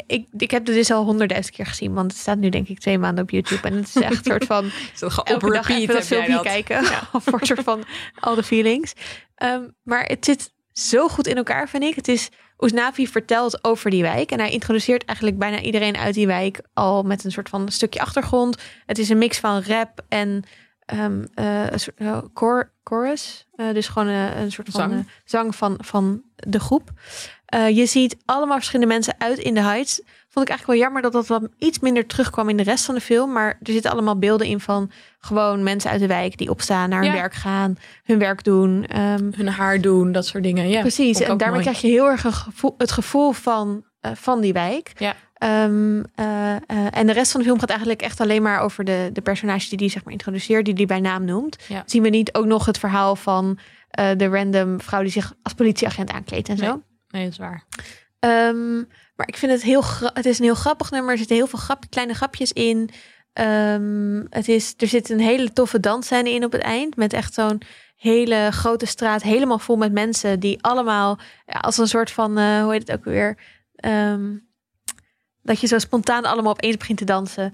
ik, ik heb het dus al honderdduizend keer gezien, want het staat nu denk ik twee maanden op YouTube. En het is echt een soort van [LAUGHS] elke dag even dat filmpje
dat?
kijken. voor [LAUGHS] een soort van al de feelings. Ehm, maar het zit zo goed in elkaar, vind ik. Het is, Oesnavi vertelt over die wijk. En hij introduceert eigenlijk bijna iedereen uit die wijk al met een soort van stukje achtergrond. Het is een mix van rap en eh, cor- chorus. Eh, dus gewoon een soort van
Zang.
zang, zang van, van de groep. Eh, je ziet allemaal verschillende mensen uit in de Heights. Vond ik eigenlijk wel jammer dat dat wat iets minder terugkwam in de rest van de film. Maar er zitten allemaal beelden in van gewoon mensen uit de wijk die opstaan, naar hun
Ja.
werk gaan, hun werk doen. Ehm,
Hun haar doen, dat soort dingen. Ja,
precies. En daarmee
mooi.
krijg je heel erg gevoel, het gevoel van, eh, van die wijk.
Ja.
Ehm, eh, en de rest van de film gaat eigenlijk echt alleen maar over de, de personages die die zeg maar introduceert, die die bij naam noemt.
Ja.
Zien we niet ook nog het verhaal van de random vrouw die zich als politieagent aankleedt en zo.
Nee. Dat is waar.
Ehm, maar ik vind het heel het is een heel grappig nummer. Er zitten heel veel grap, kleine grapjes in. Ehm, het is, er zit een hele toffe dansscène in op het eind. Met echt zo'n hele grote straat. Helemaal vol met mensen. Die allemaal ja, als een soort van, eh, hoe heet het ook weer? Ehm, dat je zo spontaan allemaal opeens begint te dansen.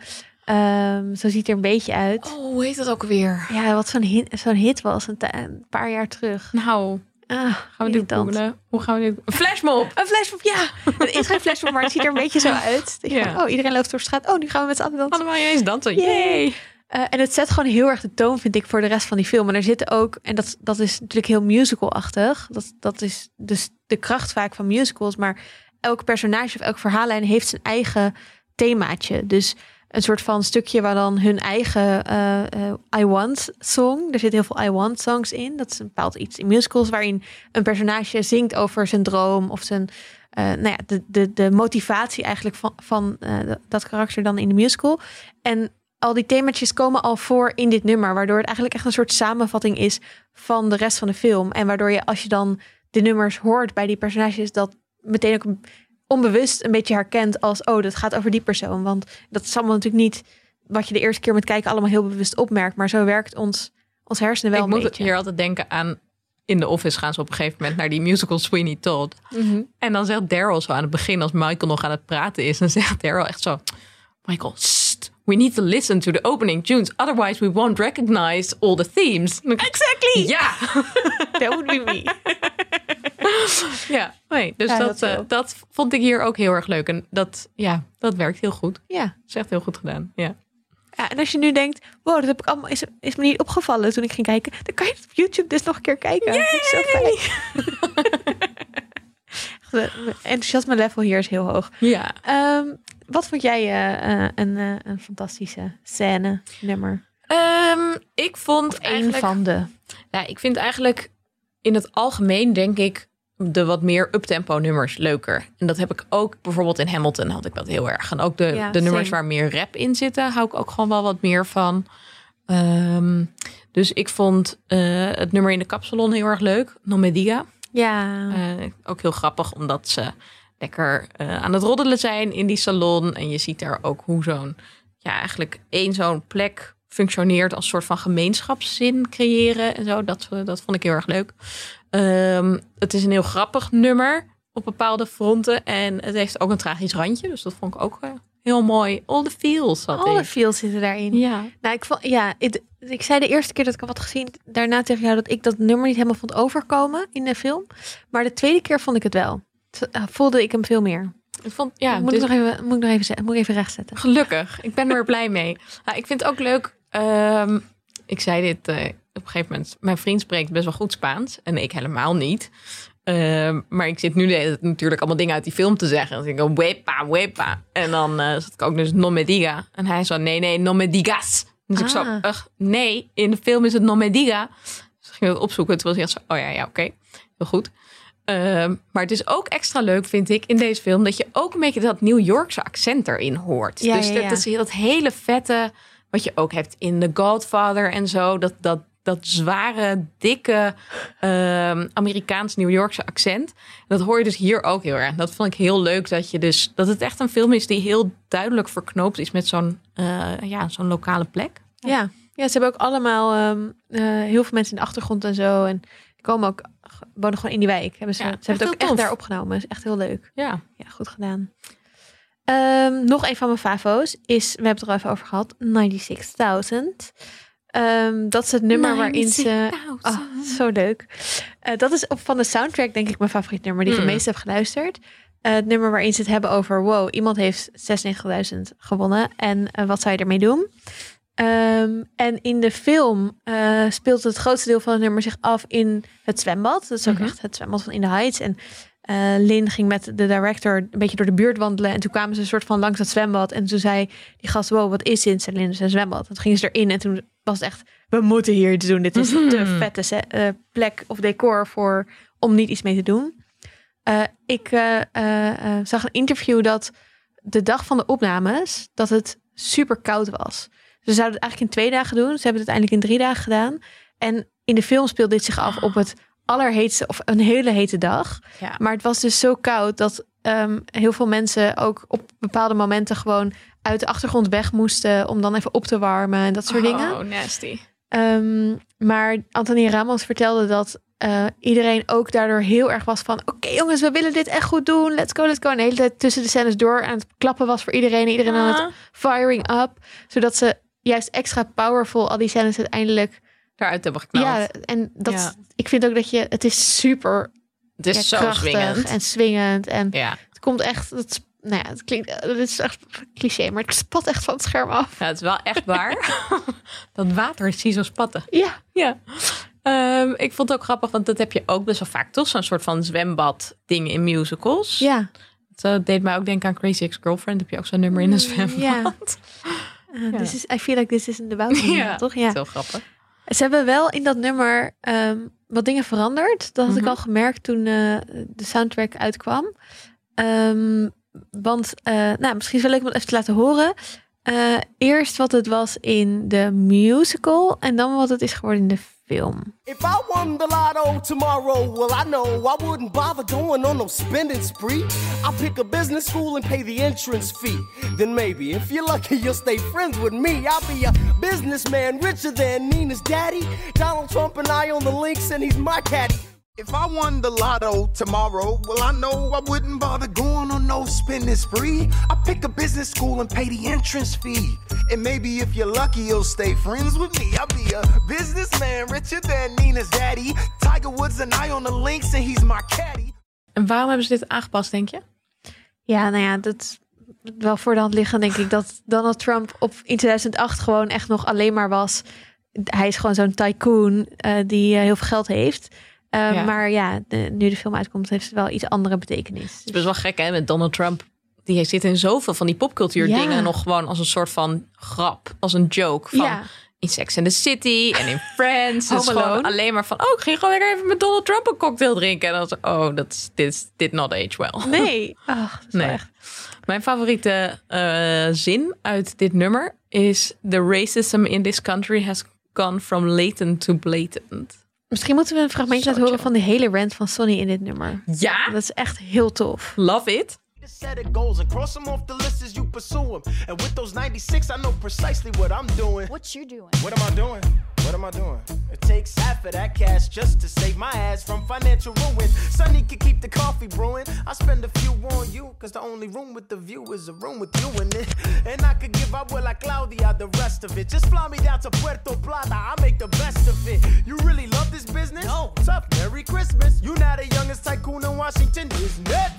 Zo ziet het er een beetje uit.
Oh, hoe heet dat ook weer?
Ja, wat zo'n hit, zo'n hit was een, een paar jaar terug.
Nou,
Ah,
gaan we dit
irritant.
googlen? Hoe gaan we dit... Een flashmob!
Een flashmob, ja. Het is geen flashmob, maar het ziet er een beetje zo uit. Je
Ja.
oh, iedereen loopt door de straat. Oh, nu gaan we met z'n allen dansen.
Allemaal ineens dansen.
Yay.
Yay!
Eh, en het zet gewoon heel erg de toon, vind ik, voor de rest van die film. En er zitten ook, en dat, dat is natuurlijk heel musical-achtig. Dat, dat is dus de kracht vaak van musicals. Maar elk personage of elk verhaallijn heeft zijn eigen themaatje. Dus een soort van stukje waar dan hun eigen eh, eh, I Want song. Er zit heel veel I Want songs in. Dat is een bepaald iets in musicals waarin een personage zingt over zijn droom of zijn eh, nou ja, de, de, de motivatie eigenlijk van, van dat karakter dan in de musical. En al die themaatjes komen al voor in dit nummer, waardoor het eigenlijk echt een soort samenvatting is van de rest van de film. En waardoor je als je dan de nummers hoort bij die personages, dat meteen ook onbewust een beetje herkent als, oh, dat gaat over die persoon. Want dat is allemaal natuurlijk niet wat je de eerste keer met kijken allemaal heel bewust opmerkt, maar zo werkt ons, ons hersenen wel
ik
een
moet
beetje.
hier altijd denken aan in de office gaan ze op een gegeven moment naar die musical Sweeney Todd. En dan zegt Daryl zo aan het begin, als Michael nog aan het praten is, dan zegt Daryl echt zo: Michael, sst, we need to listen to the opening tunes, otherwise we won't recognize all the themes.
Exactly.
Ja, [LAUGHS]
That would be me. [LAUGHS] [LAUGHS]
ja. Nee, dus
Ja,
dat,
dat
eh, dat vond ik hier ook heel erg leuk. En dat, ja, dat werkt heel goed.
Ja.
Dat is echt heel goed gedaan. Ja.
ja. En als je nu denkt, wow, dat heb ik allemaal, is, is me niet opgevallen toen ik ging kijken. Dan kan je het op YouTube dus nog een keer kijken. Dat is zo fijn. [LAUGHS] Eh, enthousiasme level hier is heel hoog.
ja.
Ehm, wat vond jij eh, een, een fantastische scène, nummer?
Ehm, ik vond eigenlijk...
van de.
Ja, ik vind eigenlijk in het algemeen denk ik de wat meer uptempo nummers leuker. En dat heb ik ook bijvoorbeeld in Hamilton had ik dat heel erg. En ook de,
Ja,
de nummers
same.
waar meer rap in zitten, hou ik ook gewoon wel wat meer van. Ehm, dus ik vond eh, het nummer in de kapsalon heel erg leuk. No Me Diga.
Ja.
Eh, ook heel grappig, omdat ze lekker eh, aan het roddelen zijn in die salon. En je ziet daar ook hoe zo'n, ja, eigenlijk één zo'n plek functioneert als soort van gemeenschapszin creëren en zo. Dat, eh, dat vond ik heel erg leuk. Ehm, het is een heel grappig nummer op bepaalde fronten. En het heeft ook een tragisch randje. Dus dat vond ik ook eh, heel mooi. All the feels
Alle
in.
feels zitten daarin.
Ja.
Nou, ik vond, ja, ik zei de eerste keer dat ik hem had gezien, daarna tegen jou dat ik dat nummer niet helemaal vond overkomen in de film. Maar de tweede keer vond ik het wel. Eh, Voelde ik hem veel meer.
Ik vond, ja,
moet,
dus-
ik nog even, moet ik nog even, moet ik even rechtzetten.
Gelukkig. Ik ben er blij mee. Nou, ik vind het ook leuk. Ehm, ik zei dit eh, op een gegeven moment. Mijn vriend spreekt best wel goed Spaans. En ik helemaal niet. Ehm, maar ik zit nu natuurlijk allemaal dingen uit die film te zeggen. Dus ik go, wepa, wepa. En dan eh zat ik ook dus no me diga. En hij zo, nee, nee, no me digas. Dus ik zo, ugh, nee, in de film is het no me diga. Dus ik ging het opzoeken. Toen was echt zo, oh ja, ja, oké. Heel goed. Ehm, maar het is ook extra leuk, vind ik, in deze film... dat je ook een beetje dat New Yorkse accent erin hoort.
Ja,
dus
ja,
dat,
ja.
dat is dat hele vette... wat je ook hebt in The Godfather en zo. Dat, dat, dat zware, dikke ehm, Amerikaans-New Yorkse accent. En dat hoor je dus hier ook heel erg. Dat vond ik heel leuk, dat, je dus, dat het echt een film is... die heel duidelijk verknoopt is met zo'n eh, ja, zo'n lokale plek.
Ja. ja, ze hebben ook allemaal ehm, eh, heel veel mensen in de achtergrond en zo. En komen ook, wonen gewoon in die wijk. Hebben ze,
Ja,
ze
echt
hebben het ook echt
tof.
daar opgenomen. is echt heel leuk.
Ja.
Ja, goed gedaan. Ehm, nog een van mijn favo's is, we hebben het er al even over gehad, 96.000. Ehm, dat is het nummer waarin ze... Oh, zo leuk. Eh, dat is op, van de soundtrack denk ik mijn favoriet nummer die ik het
Mm.
meest heb geluisterd. Eh, het nummer waarin ze het hebben over... wow, iemand heeft 96.000 gewonnen en eh, wat zou je ermee doen? Ehm, en in de film speelt het grootste deel van het nummer zich af in het zwembad. Dat is ook
Mhm.
echt het zwembad van In the Heights. En eh Lin ging met de director een beetje door de buurt wandelen. En toen kwamen ze een soort van langs dat zwembad. En toen zei die gast, wow, wat is? Zei Lin, "Het is een zwembad. En toen gingen ze erin en toen was het echt, we moeten hier iets doen. Dit is [LAUGHS]
Mhm.
de vette eh, plek of decor voor om niet iets mee te doen. Eh, ik zag een interview dat de dag van de opnames, dat het super koud was. Ze zouden het eigenlijk in twee dagen doen. Ze hebben het uiteindelijk in drie dagen gedaan. En in de film speelt dit zich af op het allerheetste of een hele hete dag.
Ja.
Maar het was dus zo koud dat ehm, heel veel mensen ook op bepaalde momenten gewoon uit de achtergrond weg moesten om dan even op te warmen en dat soort dingen.
Oh, nasty.
Ehm, maar Anthony Ramos vertelde dat eh, iedereen ook daardoor heel erg was van... oké jongens, we willen dit echt goed doen. Let's go, let's go. En de hele tijd tussen de scènes door aan het klappen was voor iedereen. Iedereen aan het firing up. Zodat ze juist extra powerful al die scènes uiteindelijk...
Daaruit hebben geknald.
Ja, en dat,
Ja.
ik vind ook dat je... Het is super
het is
ja,
zo swingend.
en swingend. En
Ja.
het komt echt... Het, nou ja, het klinkt... Het is echt cliché, maar het spat echt van het scherm af.
ja, het is wel echt waar. [LAUGHS] dat water is hier zo spatten.
Ja,
Ja. Ehm, ik vond het ook grappig, want dat heb je ook best wel vaak, toch? Zo'n soort van zwembad ding in musicals.
ja.
Dat deed mij ook denken aan Crazy Ex-Girlfriend. Heb je ook zo'n nummer in een zwembad?
Mm, ja. Uh, [LAUGHS]
Ja.
this is, I feel like this isn't about me,
Ja,
toch? Ja.
is heel grappig.
Ze hebben wel in dat nummer ehm, wat dingen veranderd. Dat had
Mhm.
ik al gemerkt toen eh, de soundtrack uitkwam. Ehm, want, eh, nou, misschien is het wel leuk om het even te laten horen. Eh, eerst wat het was in de musical en dan wat het is geworden in de film.
If I won the lotto tomorrow, well, I know I wouldn't bother going on no spending spree. I'll pick a business school and pay the entrance fee. Then maybe, if you're lucky, you'll stay friends with me. I'll be a businessman richer than Nina's daddy. Donald Trump and I on the links, and he's my caddy.
If I won the lotto tomorrow, well, I know I wouldn't bother going on no spending spree. I pick a business school and pay the entrance fee. And maybe if you're lucky, you'll stay friends with me. I'll be a businessman richer than Nina's daddy. Tiger Woods and I on the links, and he's my caddy.
En waarom hebben ze dit aangepast, denk je?
Ja, nou ja, dat wel voor de hand liggen, denk ik dat Donald Trump op in 2008 gewoon echt nog alleen maar was. Hij is gewoon zo'n tycoon eh, die eh, heel veel geld heeft. Uh,
Ja.
Maar ja, de- nu de film uitkomt, heeft het wel iets andere betekenis.
Het is best wel gek, hè? Met Donald Trump. Die zit in zoveel van die popcultuur
Ja.
dingen nog gewoon als een soort van grap, als een joke. Van
Ja.
in Sex and the City en in Friends. [LAUGHS] Gewoon
Alone.
alleen maar van, oh, ik ging gewoon lekker even met Donald Trump een cocktail drinken. En dan zo, oh, dat is- dit did not age well.
Nee, [LAUGHS]
Nee.
echt.
Mijn favoriete eh, zin uit dit nummer is: The racism in this country has gone from latent to blatant.
Misschien moeten we een fragmentje
Zo
laten horen van die hele rant van Sonny in dit nummer.
Ja,
Dat is echt heel tof.
love it.
Set of goals and cross them off the list as you pursue them. And with those 96, I know precisely what I'm doing.
What you doing?
What am I doing? What am I doing? It takes half of that cash just to save my ass from financial ruin. Sonny can keep the coffee brewing. I spend a few on you, cause the only room with the view is a room with you in it. And I could give up well like Claudia the rest of it. Just fly me down to Puerto Plata, I Washington, isn't it?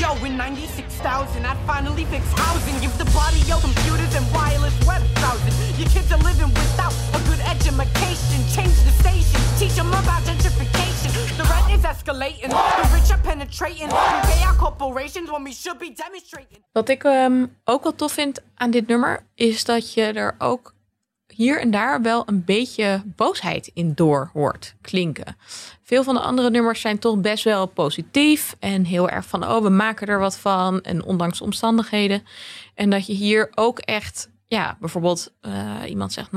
Yo, in 96,000, I'd finally fix housing. Give the body your computers and wireless web browsing. Your kids are living without a good education. Change the station, teach them about gentrification. The rent is escalating, the rich are penetrating. We pay our corporations when we should be demonstrating.
Wat ik ehm, ook wel tof vind aan dit nummer, is dat je er ook hier en daar wel een beetje boosheid in door hoort klinken. Veel van de andere nummers zijn toch best wel positief en heel erg van, oh, we maken er wat van en ondanks de omstandigheden. En dat je hier ook echt, ja, bijvoorbeeld eh, iemand zegt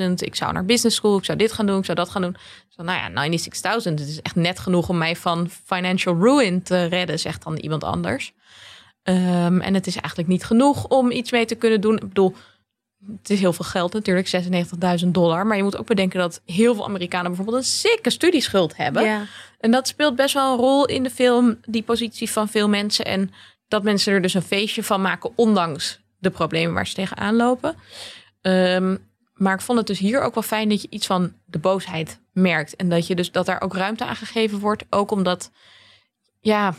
96.000, ik zou naar business school, ik zou dit gaan doen, ik zou dat gaan doen. Zo, nou ja, 96.000, het is echt net genoeg om mij van financial ruin te redden, zegt dan iemand anders. Ehm, en het is eigenlijk niet genoeg om iets mee te kunnen doen. Ik bedoel, het is heel veel geld natuurlijk, 96.000 dollar. Maar je moet ook bedenken dat heel veel Amerikanen bijvoorbeeld een sikke studieschuld hebben.
Ja.
En dat speelt best wel een rol in de film, die positie van veel mensen. En dat mensen er dus een feestje van maken, ondanks de problemen waar ze tegenaan lopen. Ehm, maar ik vond het dus hier ook wel fijn dat je iets van de boosheid merkt. En dat je dus dat daar ook ruimte aan gegeven wordt. Ook omdat, ja,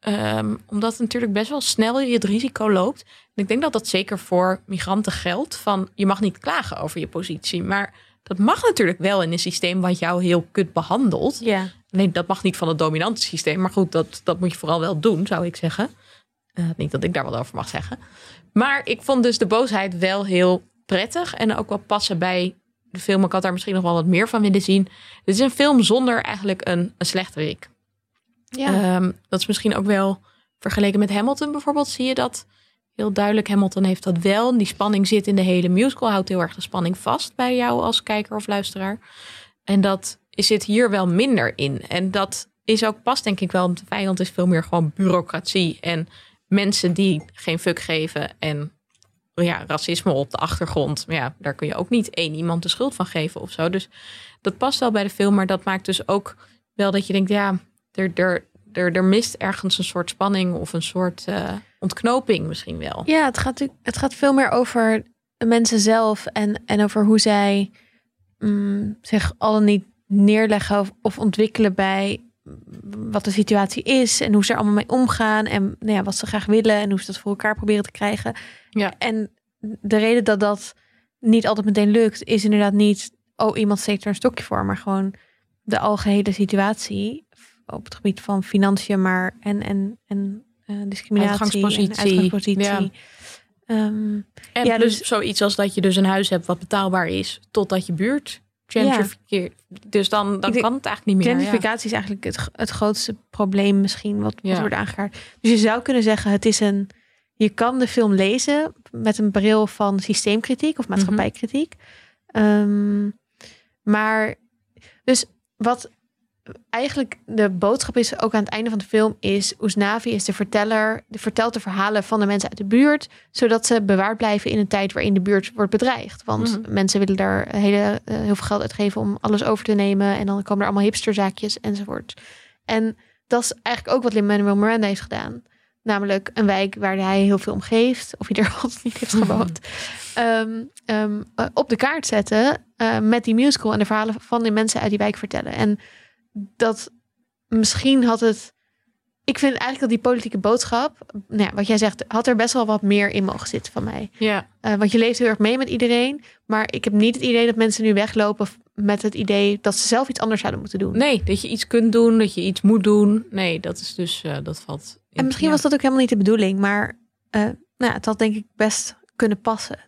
ehm, omdat natuurlijk best wel snel je het risico loopt. Ik denk dat dat zeker voor migranten geldt. Van je mag niet klagen over je positie. Maar dat mag natuurlijk wel in een systeem wat jou heel kut behandelt.
Ja.
Nee, dat mag niet van het dominante systeem. Maar goed, dat, dat moet je vooral wel doen, zou ik zeggen. Eh, niet dat ik daar wat over mag zeggen. Maar ik vond dus de boosheid wel heel prettig. En ook wel passen bij de film. Ik had daar misschien nog wel wat meer van willen zien. Het is een film zonder eigenlijk een, een slechterik.
Ja.
Ehm, dat is misschien ook wel vergeleken met Hamilton bijvoorbeeld. Zie je dat heel duidelijk. Hamilton heeft dat wel. Die spanning zit in de hele musical. Houdt heel erg de spanning vast bij jou als kijker of luisteraar. En dat zit hier wel minder in. En dat is ook pas denk ik wel. Want de vijand is veel meer gewoon bureaucratie. En mensen die geen fuck geven. En ja, racisme op de achtergrond. Ja, daar kun je ook niet één iemand de schuld van geven of zo. Dus dat past wel bij de film. Maar dat maakt dus ook wel dat je denkt, ja, er, er, er, er mist ergens een soort spanning of een soort eh, ontknoping misschien wel.
Ja, het gaat, het gaat veel meer over de mensen zelf en, en over hoe zij mm, zich al dan niet neerleggen of, of ontwikkelen bij wat de situatie is en hoe ze er allemaal mee omgaan en nou ja, wat ze graag willen en hoe ze dat voor elkaar proberen te krijgen.
Ja.
En de reden dat dat niet altijd meteen lukt, is inderdaad niet, oh, iemand steekt er een stokje voor, maar gewoon de algehele situatie op het gebied van financiën, maar en, en, en eh, discriminatie.
Uitgangspositie.
En uitgangspositie.
Ja.
Ehm,
En
Ja,
dus,
dus-
zoiets als dat je dus een huis hebt wat betaalbaar is, totdat je buurt gentrificeert. Dus dan, dan
denk-
kan het eigenlijk niet meer. ja.
Gentrificatie is eigenlijk het, het grootste probleem misschien wat, wat
Ja.
wordt aangekaart. Dus je zou kunnen zeggen, het is een. Je kan de film lezen met een bril van systeemkritiek of maatschappijkritiek. Ehm, maar dus wat eigenlijk de boodschap is ook aan het einde van de film is Oesnavi is de verteller, de vertelt de verhalen van de mensen uit de buurt, zodat ze bewaard blijven in een tijd waarin de buurt wordt bedreigd. Want
Mhm.
mensen willen daar hele, eh, heel veel geld uitgeven om alles over te nemen en dan komen er allemaal hipsterzaakjes enzovoort. En dat is eigenlijk ook wat Lin-Manuel Miranda heeft gedaan. Namelijk een wijk waar hij heel veel om geeft, of hij er [LAUGHS] altijd niet heeft [LAUGHS] gewoond, ehm, ehm, eh, op de kaart zetten eh, met die musical en de verhalen van die mensen uit die wijk vertellen. En dat misschien had het. Ik vind eigenlijk dat die politieke boodschap, nou ja, wat jij zegt, had er best wel wat meer in mogen zitten van mij.
Ja.
Eh, want je leeft heel erg mee met iedereen, maar ik heb niet het idee dat mensen nu weglopen met het idee dat ze zelf iets anders zouden moeten doen.
Nee, dat je iets kunt doen, dat je iets moet doen. Nee, dat is dus, eh, dat valt.
en misschien
ja,
was dat ook helemaal niet de bedoeling, maar eh, nou, ja, het had denk ik best kunnen passen.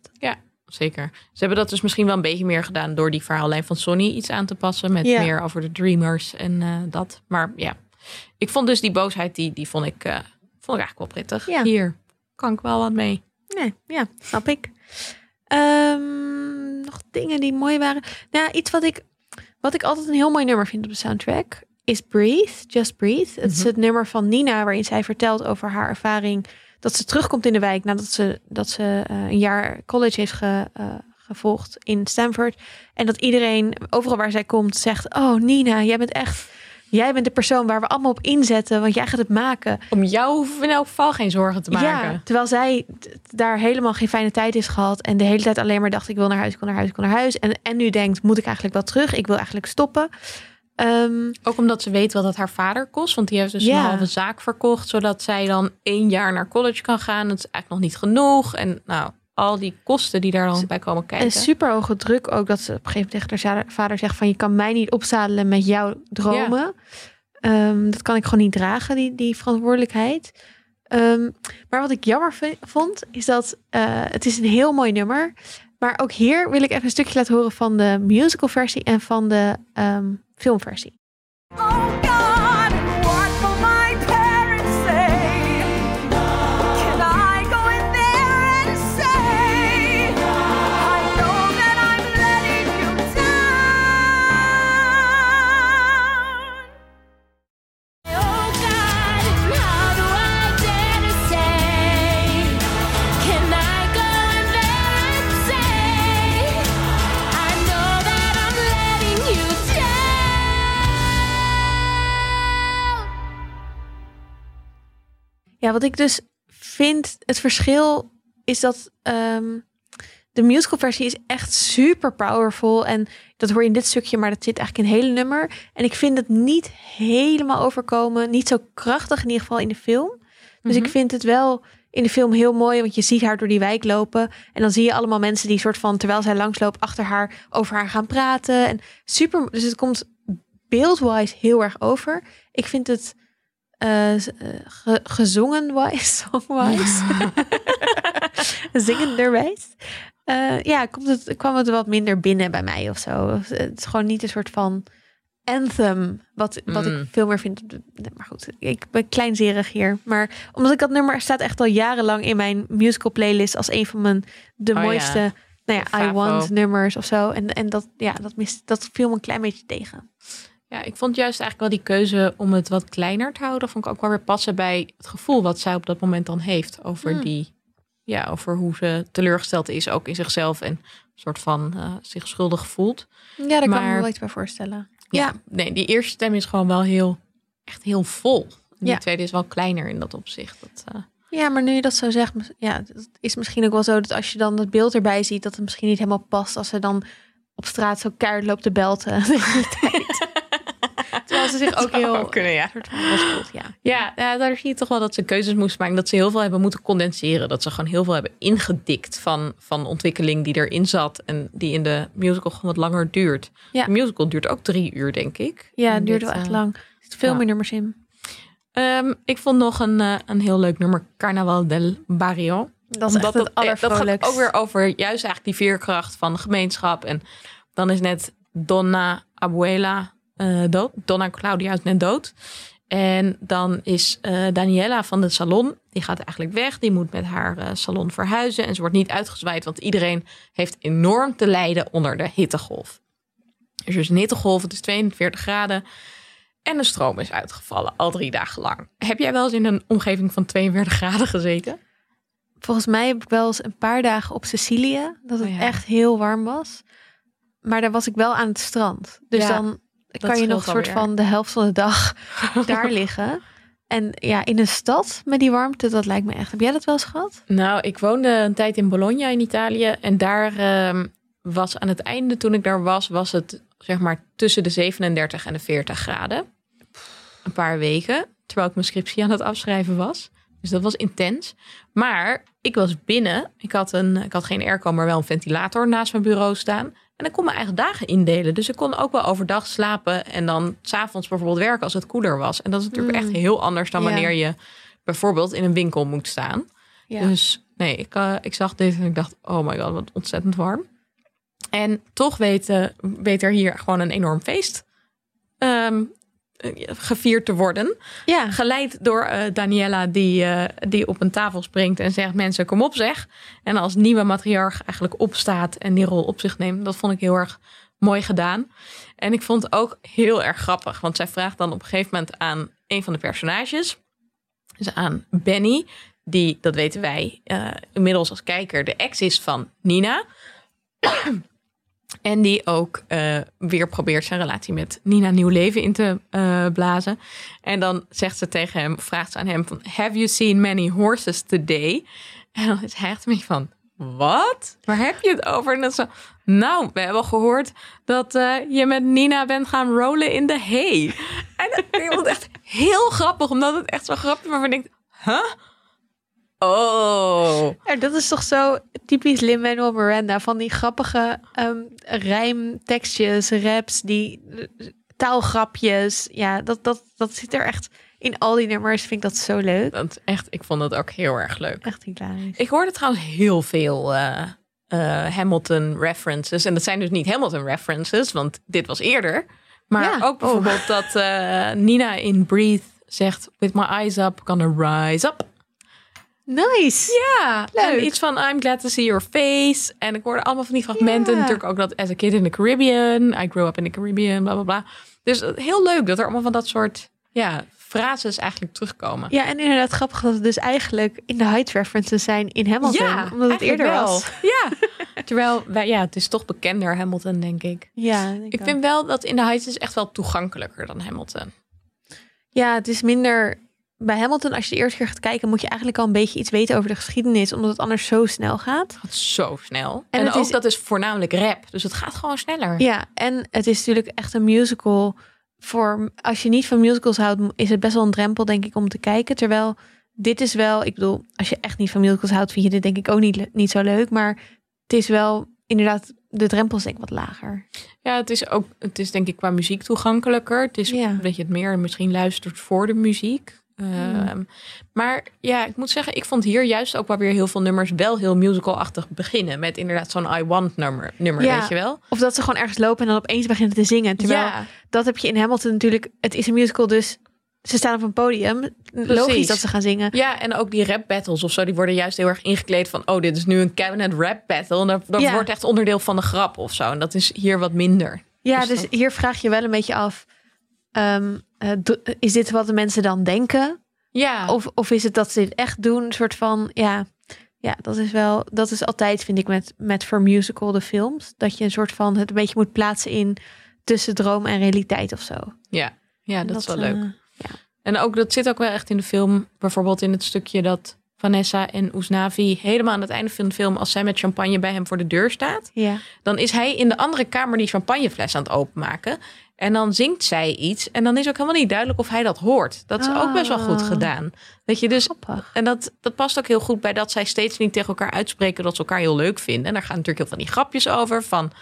Zeker. Ze hebben dat dus misschien wel een beetje meer gedaan door die verhaallijn van Sonny iets aan te passen. Met
Ja.
meer over de Dreamers en eh, dat. Maar ja, ik vond dus die boosheid, die, die vond, ik, eh, vond ik eigenlijk wel prettig.
Ja.
Hier kan ik wel wat mee.
Nee, ja, snap ik. Ehm, nog dingen die mooi waren. Nou, ja, iets wat ik, wat ik altijd een heel mooi nummer vind op de soundtrack is Breathe, Just Breathe. Het is
Mhm.
het nummer van Nina waarin zij vertelt over haar ervaring dat ze terugkomt in de wijk nadat ze, dat ze eh, een jaar college heeft ge, eh, gevolgd in Stanford. En dat iedereen, overal waar zij komt, zegt: Oh, Nina, jij bent echt. Jij bent de persoon waar we allemaal op inzetten, want jij gaat het maken.
Om jou hoeven we in elk geval geen zorgen te maken.
Ja, terwijl zij daar helemaal geen fijne tijd is gehad. En de hele tijd alleen maar dacht, ik wil naar huis, ik wil naar huis, ik wil naar huis. En, en nu denkt, moet ik eigenlijk wel terug? Ik wil eigenlijk stoppen. Ehm,
Ook omdat ze weet wat het haar vader kost. Want die heeft dus
Ja.
een halve zaak verkocht. Zodat zij dan één jaar naar college kan gaan. Dat is eigenlijk nog niet genoeg. En nou, al die kosten die daar dan bij komen kijken.
en super hoge druk ook dat ze op een gegeven moment tegen haar vader zegt van... je kan mij niet opzadelen met jouw dromen. Ehm, dat kan ik gewoon niet dragen, die, die verantwoordelijkheid. Ehm, maar wat ik jammer vond, is dat eh, het is een heel mooi nummer. Maar ook hier wil ik even een stukje laten horen van de musicalversie en van de ehm, filmversie.
Oh
Ja, wat ik dus vind, het verschil is dat ehm, de musicalversie is echt super powerful. En dat hoor je in dit stukje, maar dat zit eigenlijk in het hele nummer. En ik vind het niet helemaal overkomen, niet zo krachtig in ieder geval in de film. Dus
Mhm.
ik vind het wel in de film heel mooi, want je ziet haar door die wijk lopen. En dan zie je allemaal mensen die soort van, terwijl zij langsloopt, achter haar over haar gaan praten. En super, dus het komt beeldwise heel erg over. Ik vind het eh, eh, ge- gezongen-wise, [LAUGHS] songwise, [LAUGHS] zingenderwijs. Eh ja, komt het, kwam het wat minder binnen bij mij of zo. Het is gewoon niet een soort van anthem, wat, wat
Mm.
ik veel meer vind. Maar goed, ik ben kleinzerig hier. Maar omdat ik dat nummer staat echt al jarenlang in mijn musical playlist als een van mijn de
Oh ja,
mooiste, nou ja, I. Want nummers of zo. En, en dat, ja, dat, mis, dat viel me een klein beetje tegen.
Ja, ik vond juist eigenlijk wel die keuze om het wat kleiner te houden, vond ik ook wel weer passen bij het gevoel wat zij op dat moment dan heeft over
Hmm.
die, ja, over hoe ze teleurgesteld is, ook in zichzelf en een soort van eh, zich schuldig voelt.
Ja, daar kan ik me wel iets bij voorstellen.
Ja, nee, die eerste stem is gewoon wel heel, echt heel vol. Die
Ja.
tweede is wel kleiner in dat opzicht. Dat, eh,
Ja, maar nu je dat zo zegt, ja, het is misschien ook wel zo dat als je dan het beeld erbij ziet, dat het misschien niet helemaal past als ze dan op straat zo keihard loopt te belten. [LAUGHS] de hele tijd. Terwijl ze zich ook heel
ook kunnen, ja.
voelt, ja.
Ja, ja, daar zie je toch wel dat ze keuzes moesten maken. Dat ze heel veel hebben moeten condenseren. Dat ze gewoon heel veel hebben ingedikt van, van ontwikkeling die erin zat. En die in de musical gewoon wat langer duurt.
Ja.
De musical duurt ook drie uur, denk ik.
Ja, het duurde
dit,
wel echt
eh,
lang. Er zitten veel
ja.
meer nummers in.
ik vond nog een, eh, een heel leuk nummer. Carnaval del Barrio.
Dat is echt het
eh, dat gaat ook weer over juist eigenlijk die veerkracht van de gemeenschap. En dan is net Donna Abuela eh, dood. Donna Claudia is net dood. En dan is eh, Daniela van de salon, die gaat eigenlijk weg. Die moet met haar eh, salon verhuizen. En ze wordt niet uitgezwaaid, want iedereen heeft enorm te lijden onder de hittegolf. Er is dus een hittegolf, het is 42 graden. En de stroom is uitgevallen, al drie dagen lang. Heb jij wel eens in een omgeving van 42 graden gezeten?
Volgens mij heb ik wel eens een paar dagen op Sicilië dat het
Oh ja.
echt heel warm was. Maar daar was ik wel aan het strand. Dus
Ja,
dan kan je nog een soort van de helft van de dag [LAUGHS] daar liggen. En ja, in een stad met die warmte, dat lijkt me echt. Heb jij dat wel eens gehad?
Nou, ik woonde een tijd in Bologna in Italië. En daar ehm, was aan het einde, toen ik daar was, was het zeg maar tussen de 37 en de 40 graden. Een paar weken, terwijl ik mijn scriptie aan het afschrijven was. Dus dat was intens. Maar ik was binnen. Ik had, een, ik had geen airco, maar wel een ventilator naast mijn bureau staan. En ik kon mijn eigen dagen indelen. Dus ik kon ook wel overdag slapen en dan s'avonds bijvoorbeeld werken als het koeler was. En dat is natuurlijk echt heel anders dan
Ja.
wanneer je bijvoorbeeld in een winkel moet staan.
Ja.
Dus nee, ik, eh, ik zag dit en ik dacht, oh my god, wat ontzettend warm. En toch weet, weet er hier gewoon een enorm feest eh, gevierd te worden.
ja.
Geleid door eh, Daniela, die, eh, die op een tafel springt en zegt: Mensen, kom op, zeg. En als nieuwe matriarch eigenlijk opstaat en die rol op zich neemt. Dat vond ik heel erg mooi gedaan. En ik vond het ook heel erg grappig, want zij vraagt dan op een gegeven moment aan een van de personages, dus aan Benny, die, dat weten wij eh, inmiddels als kijker, de ex is van Nina. En die ook eh, weer probeert zijn relatie met Nina nieuw leven in te eh, blazen. En dan zegt ze tegen hem, vraagt ze aan hem van... Have you seen many horses today? En dan is hij echt een beetje van... Wat? Waar heb je het over? En dan zo... Nou, we hebben gehoord dat eh, je met Nina bent gaan rollen in de hay. En ik vond echt heel grappig, omdat het echt zo grappig is. Maar ik denk, huh? Oh.
Ja, dat is toch zo typisch Lin-Manuel Miranda. Van die grappige ehm rijmtekstjes, raps, die eh, taalgrapjes. Ja, dat, dat, dat zit er echt in al die nummers. Vind ik dat zo leuk.
Dat echt, ik vond het ook heel erg leuk.
Echt hilarisch.
Ik hoorde trouwens heel veel eh, eh, Hamilton references. En dat zijn dus niet Hamilton references, want dit was eerder. Maar
Ja.
ook bijvoorbeeld dat Nina in Breathe zegt... With my eyes up, gonna rise up.
Nice.
Ja,
Leuk.
en iets van I'm glad to see your face. En ik hoorde allemaal van die fragmenten.
Ja.
Natuurlijk ook dat as a kid in the Caribbean. I grew up in the Caribbean, bla bla bla. Dus heel leuk dat er allemaal van dat soort ja, frases eigenlijk terugkomen.
Ja, en inderdaad grappig dat het dus eigenlijk in de Heights references zijn in Hamilton. omdat het eerder
wel.
was. [LAUGHS]
Ja, terwijl wij, ja, het is toch bekender Hamilton, denk ik.
Ja,
Ik vind wel dat in de Heights is echt wel toegankelijker dan Hamilton.
Ja, het is minder... Bij Hamilton, als je de eerste keer gaat kijken... moet je eigenlijk al een beetje iets weten over de geschiedenis... omdat het anders zo snel gaat.
Het gaat zo snel.
En
En,
het
ook
is-
dat is voornamelijk rap. Dus het gaat gewoon sneller.
Ja, en het is natuurlijk echt een musical. Voor als je niet van musicals houdt, is het best wel een drempel, denk ik, om te kijken. Terwijl dit is wel, ik bedoel, als je echt niet van musicals houdt, vind je dit denk ik ook niet, niet zo leuk. Maar het is wel inderdaad, de drempel is denk ik wat lager.
Ja, het is ook, het is denk ik qua muziek toegankelijker. Het is
Ja.
dat je het meer misschien luistert voor de muziek. Ehm, Maar ja, ik moet zeggen, ik vond hier juist ook wel weer heel veel nummers wel heel musical-achtig beginnen. Met inderdaad zo'n I Want nummer, nummer
Ja.
weet je wel?
Of dat ze gewoon ergens lopen en dan opeens beginnen te zingen. Terwijl
ja,
dat heb je in Hamilton natuurlijk, het is een musical, dus ze staan op een podium. Logisch dat ze gaan zingen.
ja, en ook die rap battles of zo, die worden juist heel erg ingekleed van, oh, dit is nu een cabinet rap battle. En dat, dat
Ja.
wordt echt onderdeel van de grap of zo. En dat is hier wat minder.
Ja,
Dus
dus
dat-
hier vraag je wel een beetje af, ehm, eh, is dit wat de mensen dan denken?
Ja,
Of, of is het dat ze dit echt doen? Een soort van, ja, ja dat is wel, dat is altijd, vind ik, met, met voor musical de films. Dat je een soort van het een beetje moet plaatsen in tussen droom en realiteit of zo.
ja, ja dat, is wel leuk.
eh,
En ook dat zit ook wel echt in de film. Bijvoorbeeld in het stukje dat Vanessa en Oesnavi helemaal aan het einde van de film, als zij met champagne bij hem voor de deur staat,
ja.
dan is hij in de andere kamer die champagnefles aan het openmaken. En dan zingt zij iets. En dan is ook helemaal niet duidelijk of hij dat hoort. Dat is ook best wel goed
Ah.
gedaan. Dat je dus.
Grappig.
En dat, dat past ook heel goed bij dat zij steeds niet tegen elkaar uitspreken dat ze elkaar heel leuk vinden. En daar gaan natuurlijk heel veel van die grapjes over. Van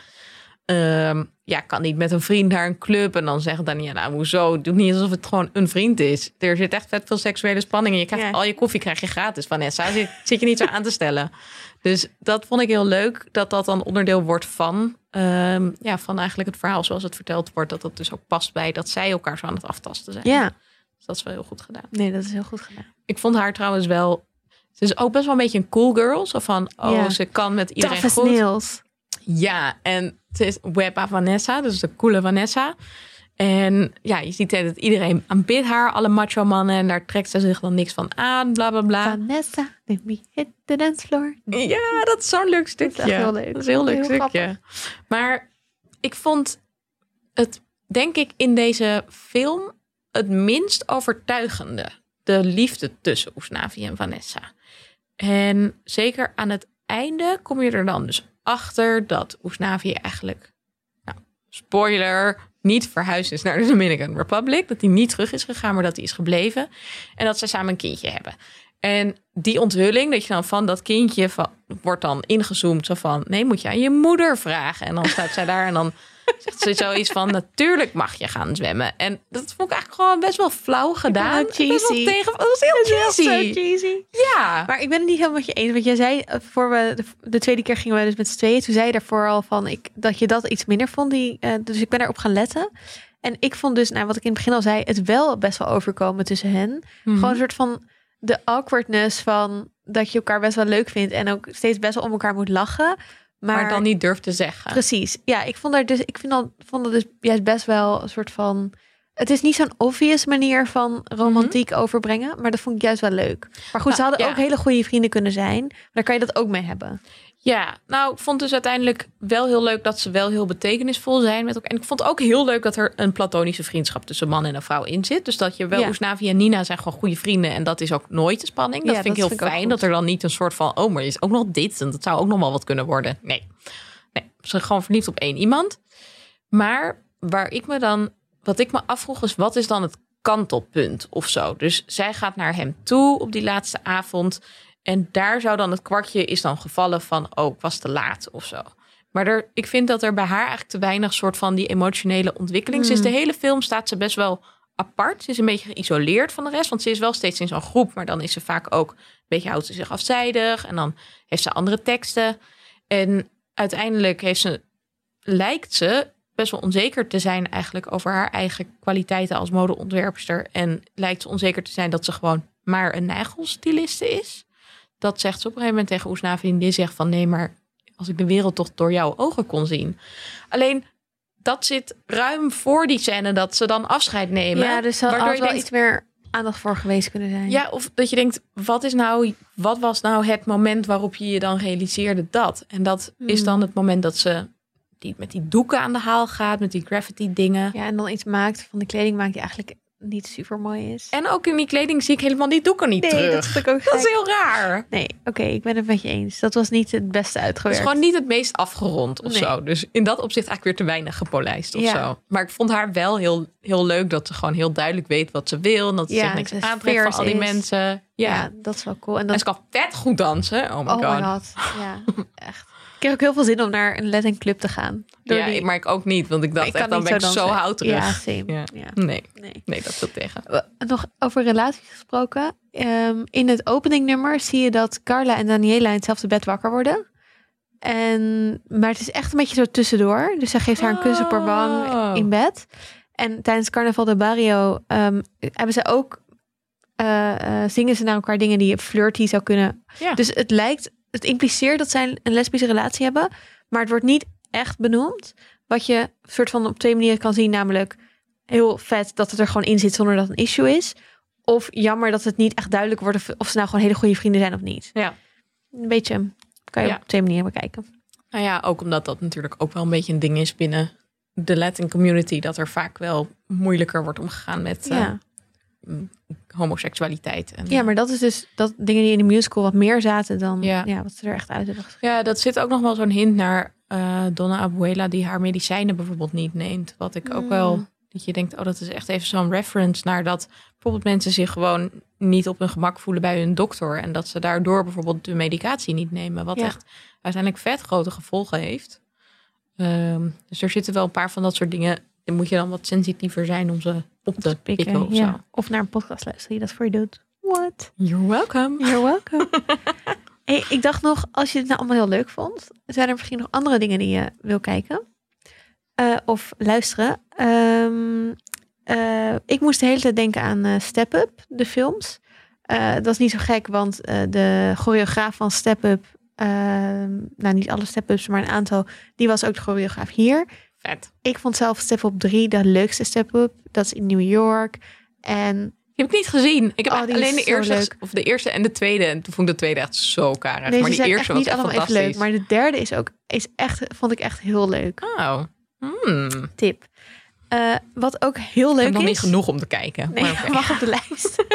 ehm, ja, kan niet met een vriend naar een club. En dan zeggen dan ja, nou hoezo? Doe niet alsof het gewoon een vriend is. Er zit echt vet veel seksuele spanning. En je krijgt
Ja.
al je koffie krijg je gratis. Vanessa, zit, zit je niet zo aan te stellen. Dus dat vond ik heel leuk. Dat dat dan onderdeel wordt van, ehm, ja, van eigenlijk het verhaal zoals het verteld wordt. Dat dat dus ook past bij dat zij elkaar zo aan het aftasten zijn.
Ja,
Dus dat is wel heel goed gedaan.
nee, dat is heel goed gedaan.
Ik vond haar trouwens wel... Ze is ook best wel een beetje een cool girl. Zo van, oh,
Ja.
ze kan met iedereen
Tough
goed.
nails.
Ja, en het is Webba Vanessa, dus de coole Vanessa. En ja, je ziet dat iedereen aanbidt haar, alle macho mannen. En daar trekt ze zich dan niks van aan, bla bla bla.
Vanessa, let me hit the dance floor.
Ja, dat is zo'n leuk stukje.
echt heel leuk.
Dat is een heel leuk
Heel
stukje. Maar ik vond het, denk ik, in deze film het minst overtuigende. De liefde tussen Oesnavi en Vanessa. En zeker aan het einde kom je er dan dus achter dat Oesnavi eigenlijk, nou, spoiler, niet verhuisd is naar de Dominican Republic. Dat hij niet terug is gegaan, maar dat hij is gebleven. En dat ze samen een kindje hebben. En die onthulling, dat je dan van dat kindje van, wordt dan ingezoomd. Zo van, nee, moet je aan je moeder vragen. En dan staat zij daar en dan zegt ze zoiets van, natuurlijk mag je gaan zwemmen. En dat vond ik eigenlijk gewoon best wel flauw gedaan.
cheesy.
Tegen, dat was heel cheesy.
Zo cheesy.
Ja.
Maar ik ben het niet helemaal met je eens. Want jij zei, eh, voor we de, de tweede keer gingen we dus met z'n tweeën. Toen zei je daarvoor al van ik, dat je dat iets minder vond. Die, eh, dus ik ben erop gaan letten. En ik vond dus, nou, wat ik in het begin al zei, het wel best wel overkomen tussen hen.
Mhm.
Gewoon een soort van de awkwardness van dat je elkaar best wel leuk vindt. En ook steeds best wel om elkaar moet lachen. Maar,
maar, dan niet durft te zeggen.
Precies. Ja, ik vond daar dus, ik vind dat, vond dat dus juist best wel een soort van. Het is niet zo'n obvious manier van romantiek overbrengen, maar dat vond ik juist wel leuk. Maar goed, ze
Nou,
hadden
ja.
ook hele goede vrienden kunnen zijn. Maar daar kan je dat ook mee hebben.
Ja, nou, ik vond dus uiteindelijk wel heel leuk dat ze wel heel betekenisvol zijn met elkaar. En ik vond ook heel leuk dat er een platonische vriendschap tussen man en een vrouw in zit. Dus dat je wel,
Ja.
Oesnavi en Nina zijn gewoon goede vrienden. En dat is ook nooit de spanning. Dat
Ja,
vind ik heel
vind
fijn. Dat er dan niet een soort van, oh, maar is ook nog dit. En dat zou ook nog wel wat kunnen worden. Nee, nee ze zijn gewoon verliefd op één iemand. Maar waar ik me dan, wat ik me afvroeg is, wat is dan het kantelpunt of zo? Dus zij gaat naar hem toe op die laatste avond. En daar zou dan het kwartje is dan gevallen van, oh, ik was te laat of zo. Maar er, ik vind dat er bij haar eigenlijk te weinig soort van die emotionele ontwikkeling is.
Hmm.
De hele film staat ze best wel apart. Ze is een beetje geïsoleerd van de rest. Want ze is wel steeds in zo'n groep. Maar dan is ze vaak ook een beetje houdt ze zich afzijdig. En dan heeft ze andere teksten. En uiteindelijk heeft ze, lijkt ze best wel onzeker te zijn eigenlijk over haar eigen kwaliteiten als modeontwerpster. En lijkt ze onzeker te zijn dat ze gewoon maar een nagelstiliste is. Dat zegt ze op een gegeven moment tegen Oesnavi. En die zegt van nee, maar als ik de wereld toch door jouw ogen kon zien. Alleen dat zit ruim voor die scène dat ze dan afscheid nemen.
Ja, dus
waardoor je
wel
denkt,
iets meer aandacht voor geweest kunnen zijn.
ja, of dat je denkt, wat, is nou, wat was nou het moment waarop je je dan realiseerde dat? En dat is
Hmm.
dan het moment dat ze die, met die doeken aan de haal gaat, met die graffiti dingen.
Ja, en dan iets maakt van de kleding maakt die eigenlijk niet super mooi is.
En ook in die kleding zie ik helemaal die doeken niet
nee,
terug.
dat ik ook
Dat is heel raar.
Nee, oké, ik ben het met je eens. Dat was niet het beste
Het
uitgewerkt.
is gewoon niet het meest afgerond of
Nee.
zo. Dus in dat opzicht eigenlijk weer te weinig gepolijst of
Ja.
zo. Maar ik vond haar wel heel, heel leuk dat ze gewoon heel duidelijk weet wat ze wil. En dat ze
Ja,
zich niks aantrekt van al die
is.
mensen. Ja.
ja. dat is wel cool. En
En
dan
ze kan vet goed dansen. Oh my
Oh
god.
my god. Ja, echt. Ik kreeg ook heel veel zin om naar een Latin club te gaan.
Ja,
die-
maar ik ook niet. Want ik dacht
ik
echt, dan ben ik
zo
houterig.
Ja.
Ja.
Ja.
Nee,
Nee.
nee, dat viel tegen.
Nog over relaties gesproken. Ehm, in het openingnummer zie je dat Carla en Daniela in hetzelfde bed wakker worden. En, maar het is echt een beetje zo tussendoor. Dus zij geeft haar een kus op haar wang
Oh.
in bed. En tijdens Carnaval de Barrio ehm, hebben ze ook... eh, eh, zingen ze naar elkaar dingen die je flirty zou kunnen...
Ja.
Dus het lijkt... Het impliceert dat zij een lesbische relatie hebben. Maar het wordt niet echt benoemd. Wat je soort van op twee manieren kan zien. Namelijk heel vet dat het er gewoon in zit zonder dat het een issue is. Of jammer dat het niet echt duidelijk wordt of, of ze nou gewoon hele goede vrienden zijn of niet.
Ja.
Een beetje kan je
Ja.
op twee manieren bekijken.
Nou ja, ook omdat dat natuurlijk ook wel een beetje een ding is binnen de Latin community. Dat er vaak wel moeilijker wordt omgegaan met eh,
Ja.
homoseksualiteit. En,
ja, maar dat is dus dat dingen die in de musical wat meer zaten dan
Ja.
ja. wat ze er echt uit hebben.
Ja, dat zit ook nog wel zo'n hint naar eh, Donna Abuela die haar medicijnen bijvoorbeeld niet neemt. Wat ik ook
Mm.
wel, dat je denkt, oh dat is echt even zo'n reference naar dat bijvoorbeeld mensen zich gewoon niet op hun gemak voelen bij hun dokter. En dat ze daardoor bijvoorbeeld de medicatie niet nemen. Wat
Ja.
echt uiteindelijk vet grote gevolgen heeft. Ehm, dus er zitten wel een paar van dat soort dingen. Dan moet je dan wat sensitiever zijn om ze op te pikken, of
ja.
zo.
Of naar een podcast luisteren die dat voor je doet. What?
You're welcome.
You're welcome. [LAUGHS] hey, ik dacht nog, als je het nou allemaal heel leuk vond, zijn er misschien nog andere dingen die je wil kijken Eh, of luisteren. Ehm, eh, ik moest de hele tijd denken aan eh, Step Up, de films. Dat is niet zo gek, want de choreograaf van Step Up, ehm, nou niet alle Step Ups, maar een aantal, die was ook de choreograaf hier.
Vet.
Ik vond zelf Step Up 3 de leukste Step Up. Dat is in New York. En
Die heb ik niet gezien. Ik heb
Oh,
alleen de eerste,
leuk.
of de eerste en de tweede. En toen vond ik de tweede echt zo karig.
deze
maar die eerste
echt
was
niet
echt
allemaal even leuk. Maar de derde is ook, is echt, vond ik echt heel leuk.
Oh. Hmm.
Tip. Eh, wat ook heel
Ik
leuk
heb nog
is.
niet genoeg om te kijken.
Nee,
maar
mag [LAUGHS] op de lijst. [LAUGHS]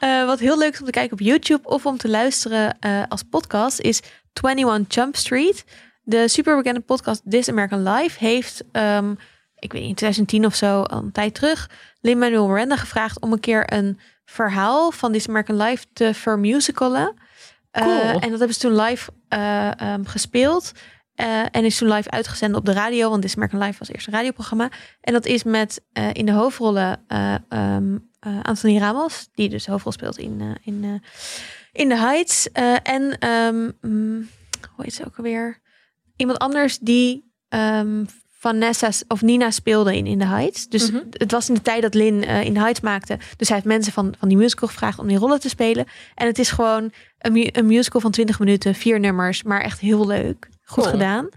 Eh, wat heel leuk is om te kijken op YouTube of om te luisteren eh, als podcast is 21 Jump Street. De superbekende podcast This American Life heeft, ehm, ik weet niet, in 2010 of zo, al een tijd terug, Lin-Manuel Miranda gevraagd om een keer een verhaal van This American Life te vermusicalen. Eh,
Cool.
en dat hebben ze toen live eh, ehm, gespeeld. Eh, en is toen live uitgezonden op de radio, want This American Life was eerst een radioprogramma. En dat is met in de hoofdrollen eh, Anthony Ramos, die dus de hoofdrol speelt in, in, in The Heights. En ehm, mm, hoe heet ze ook alweer? Iemand anders die Vanessa of Nina speelde in In The Heights. Dus
Mhm.
het was in de tijd dat Lin eh, In The Heights maakte. Dus hij heeft mensen van, van die musical gevraagd om die rollen te spelen. En het is gewoon een, mu- een musical van 20 minuten, vier nummers, maar echt heel leuk. Goed
Cool.
gedaan.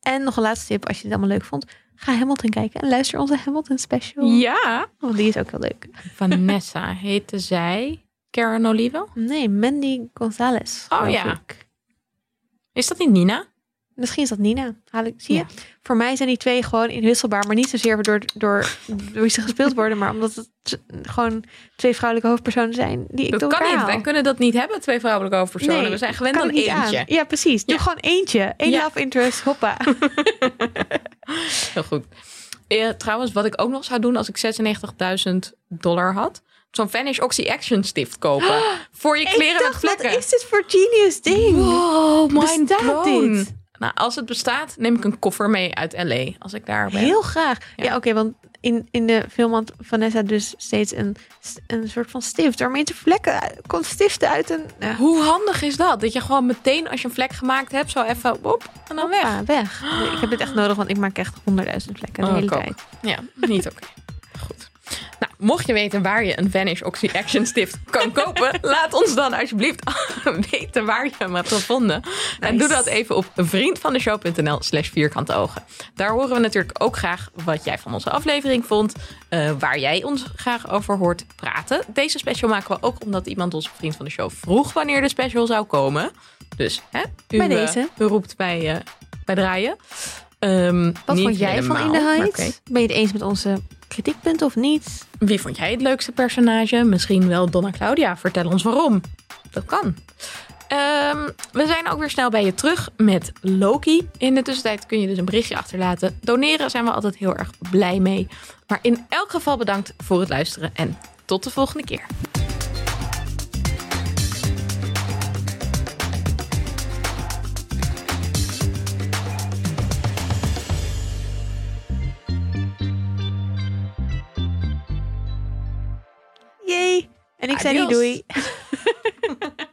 En nog een laatste tip, als je dit allemaal leuk vond. Ga Hamilton kijken en luister onze Hamilton special.
Ja.
Want die is ook heel leuk.
Vanessa [LAUGHS] heette zij Karen Olivo.
Nee, Mandy Gonzalez.
Oh, ja.
ik.
Is dat niet Nina?
Misschien is dat Nina. Haal ik, zie
Ja.
je? Voor mij zijn die twee gewoon inwisselbaar. Maar niet zozeer door, door, door wie ze gespeeld worden. Maar omdat het gewoon twee vrouwelijke hoofdpersonen zijn. Die ik
Dat
door
kan niet.
haal.
Wij kunnen dat niet hebben, twee vrouwelijke hoofdpersonen.
Nee,
We zijn gewend aan eentje.
aan. Ja, precies. Doe
Ja.
gewoon eentje. Eén
Ja.
love interest. Hoppa. [LAUGHS]
Heel goed. Eh, trouwens, wat ik ook nog zou doen als ik 96.000 dollar had. Zo'n Vanish Oxy Action stift kopen. [GASPS] Voor je kleren
ik
met
dacht, wat
vlekken.
is dit voor genius ding?
Wow, mind
Bestaat
blown.
dit?
Nou, als het bestaat, neem ik een koffer mee uit L.A. Als ik daar ben.
Heel graag. Ja,
Ja.
oké, want in, in de film had Vanessa dus steeds een, een soort van stift. Waarmee de vlekken kon stiften uit een... Ja,
Hoe handig is dat? Dat je gewoon meteen als je een vlek gemaakt hebt, zo even op en dan weg.
hoppa, weg. Nee, [GASPS] ik heb dit echt nodig, want ik maak echt honderdduizend vlekken de
Oh,
hele tijd.
Ja, niet oké. Nou, mocht je weten waar je een Vanish Oxy Action stift kan kopen, [LAUGHS] laat ons dan alsjeblieft [LAUGHS] weten waar je hem hebt gevonden. En doe dat even op vriendvandeshow.nl slash vierkante ogen. Daar horen we natuurlijk ook graag wat jij van onze aflevering vond. eh, waar jij ons graag over hoort praten. Deze special maken we ook omdat iemand ons vriend van de show vroeg wanneer de special zou komen. Dus hè, u,
Bij
eh,
deze.
u roept bij, eh, bij draaien. Ehm,
Wat vond jij van In the Heights? Ben je het eens met onze kritiekpunten of niet?
Wie vond jij het leukste personage? Misschien wel Donna Claudia. Vertel ons waarom. Dat kan. Ehm, we zijn ook weer snel bij je terug met Loki. In de tussentijd kun je dus een berichtje achterlaten. Doneren zijn we altijd heel erg blij mee. Maar in elk geval bedankt voor het luisteren en tot de volgende keer.
En ik Adios. zei niet doei. [LAUGHS]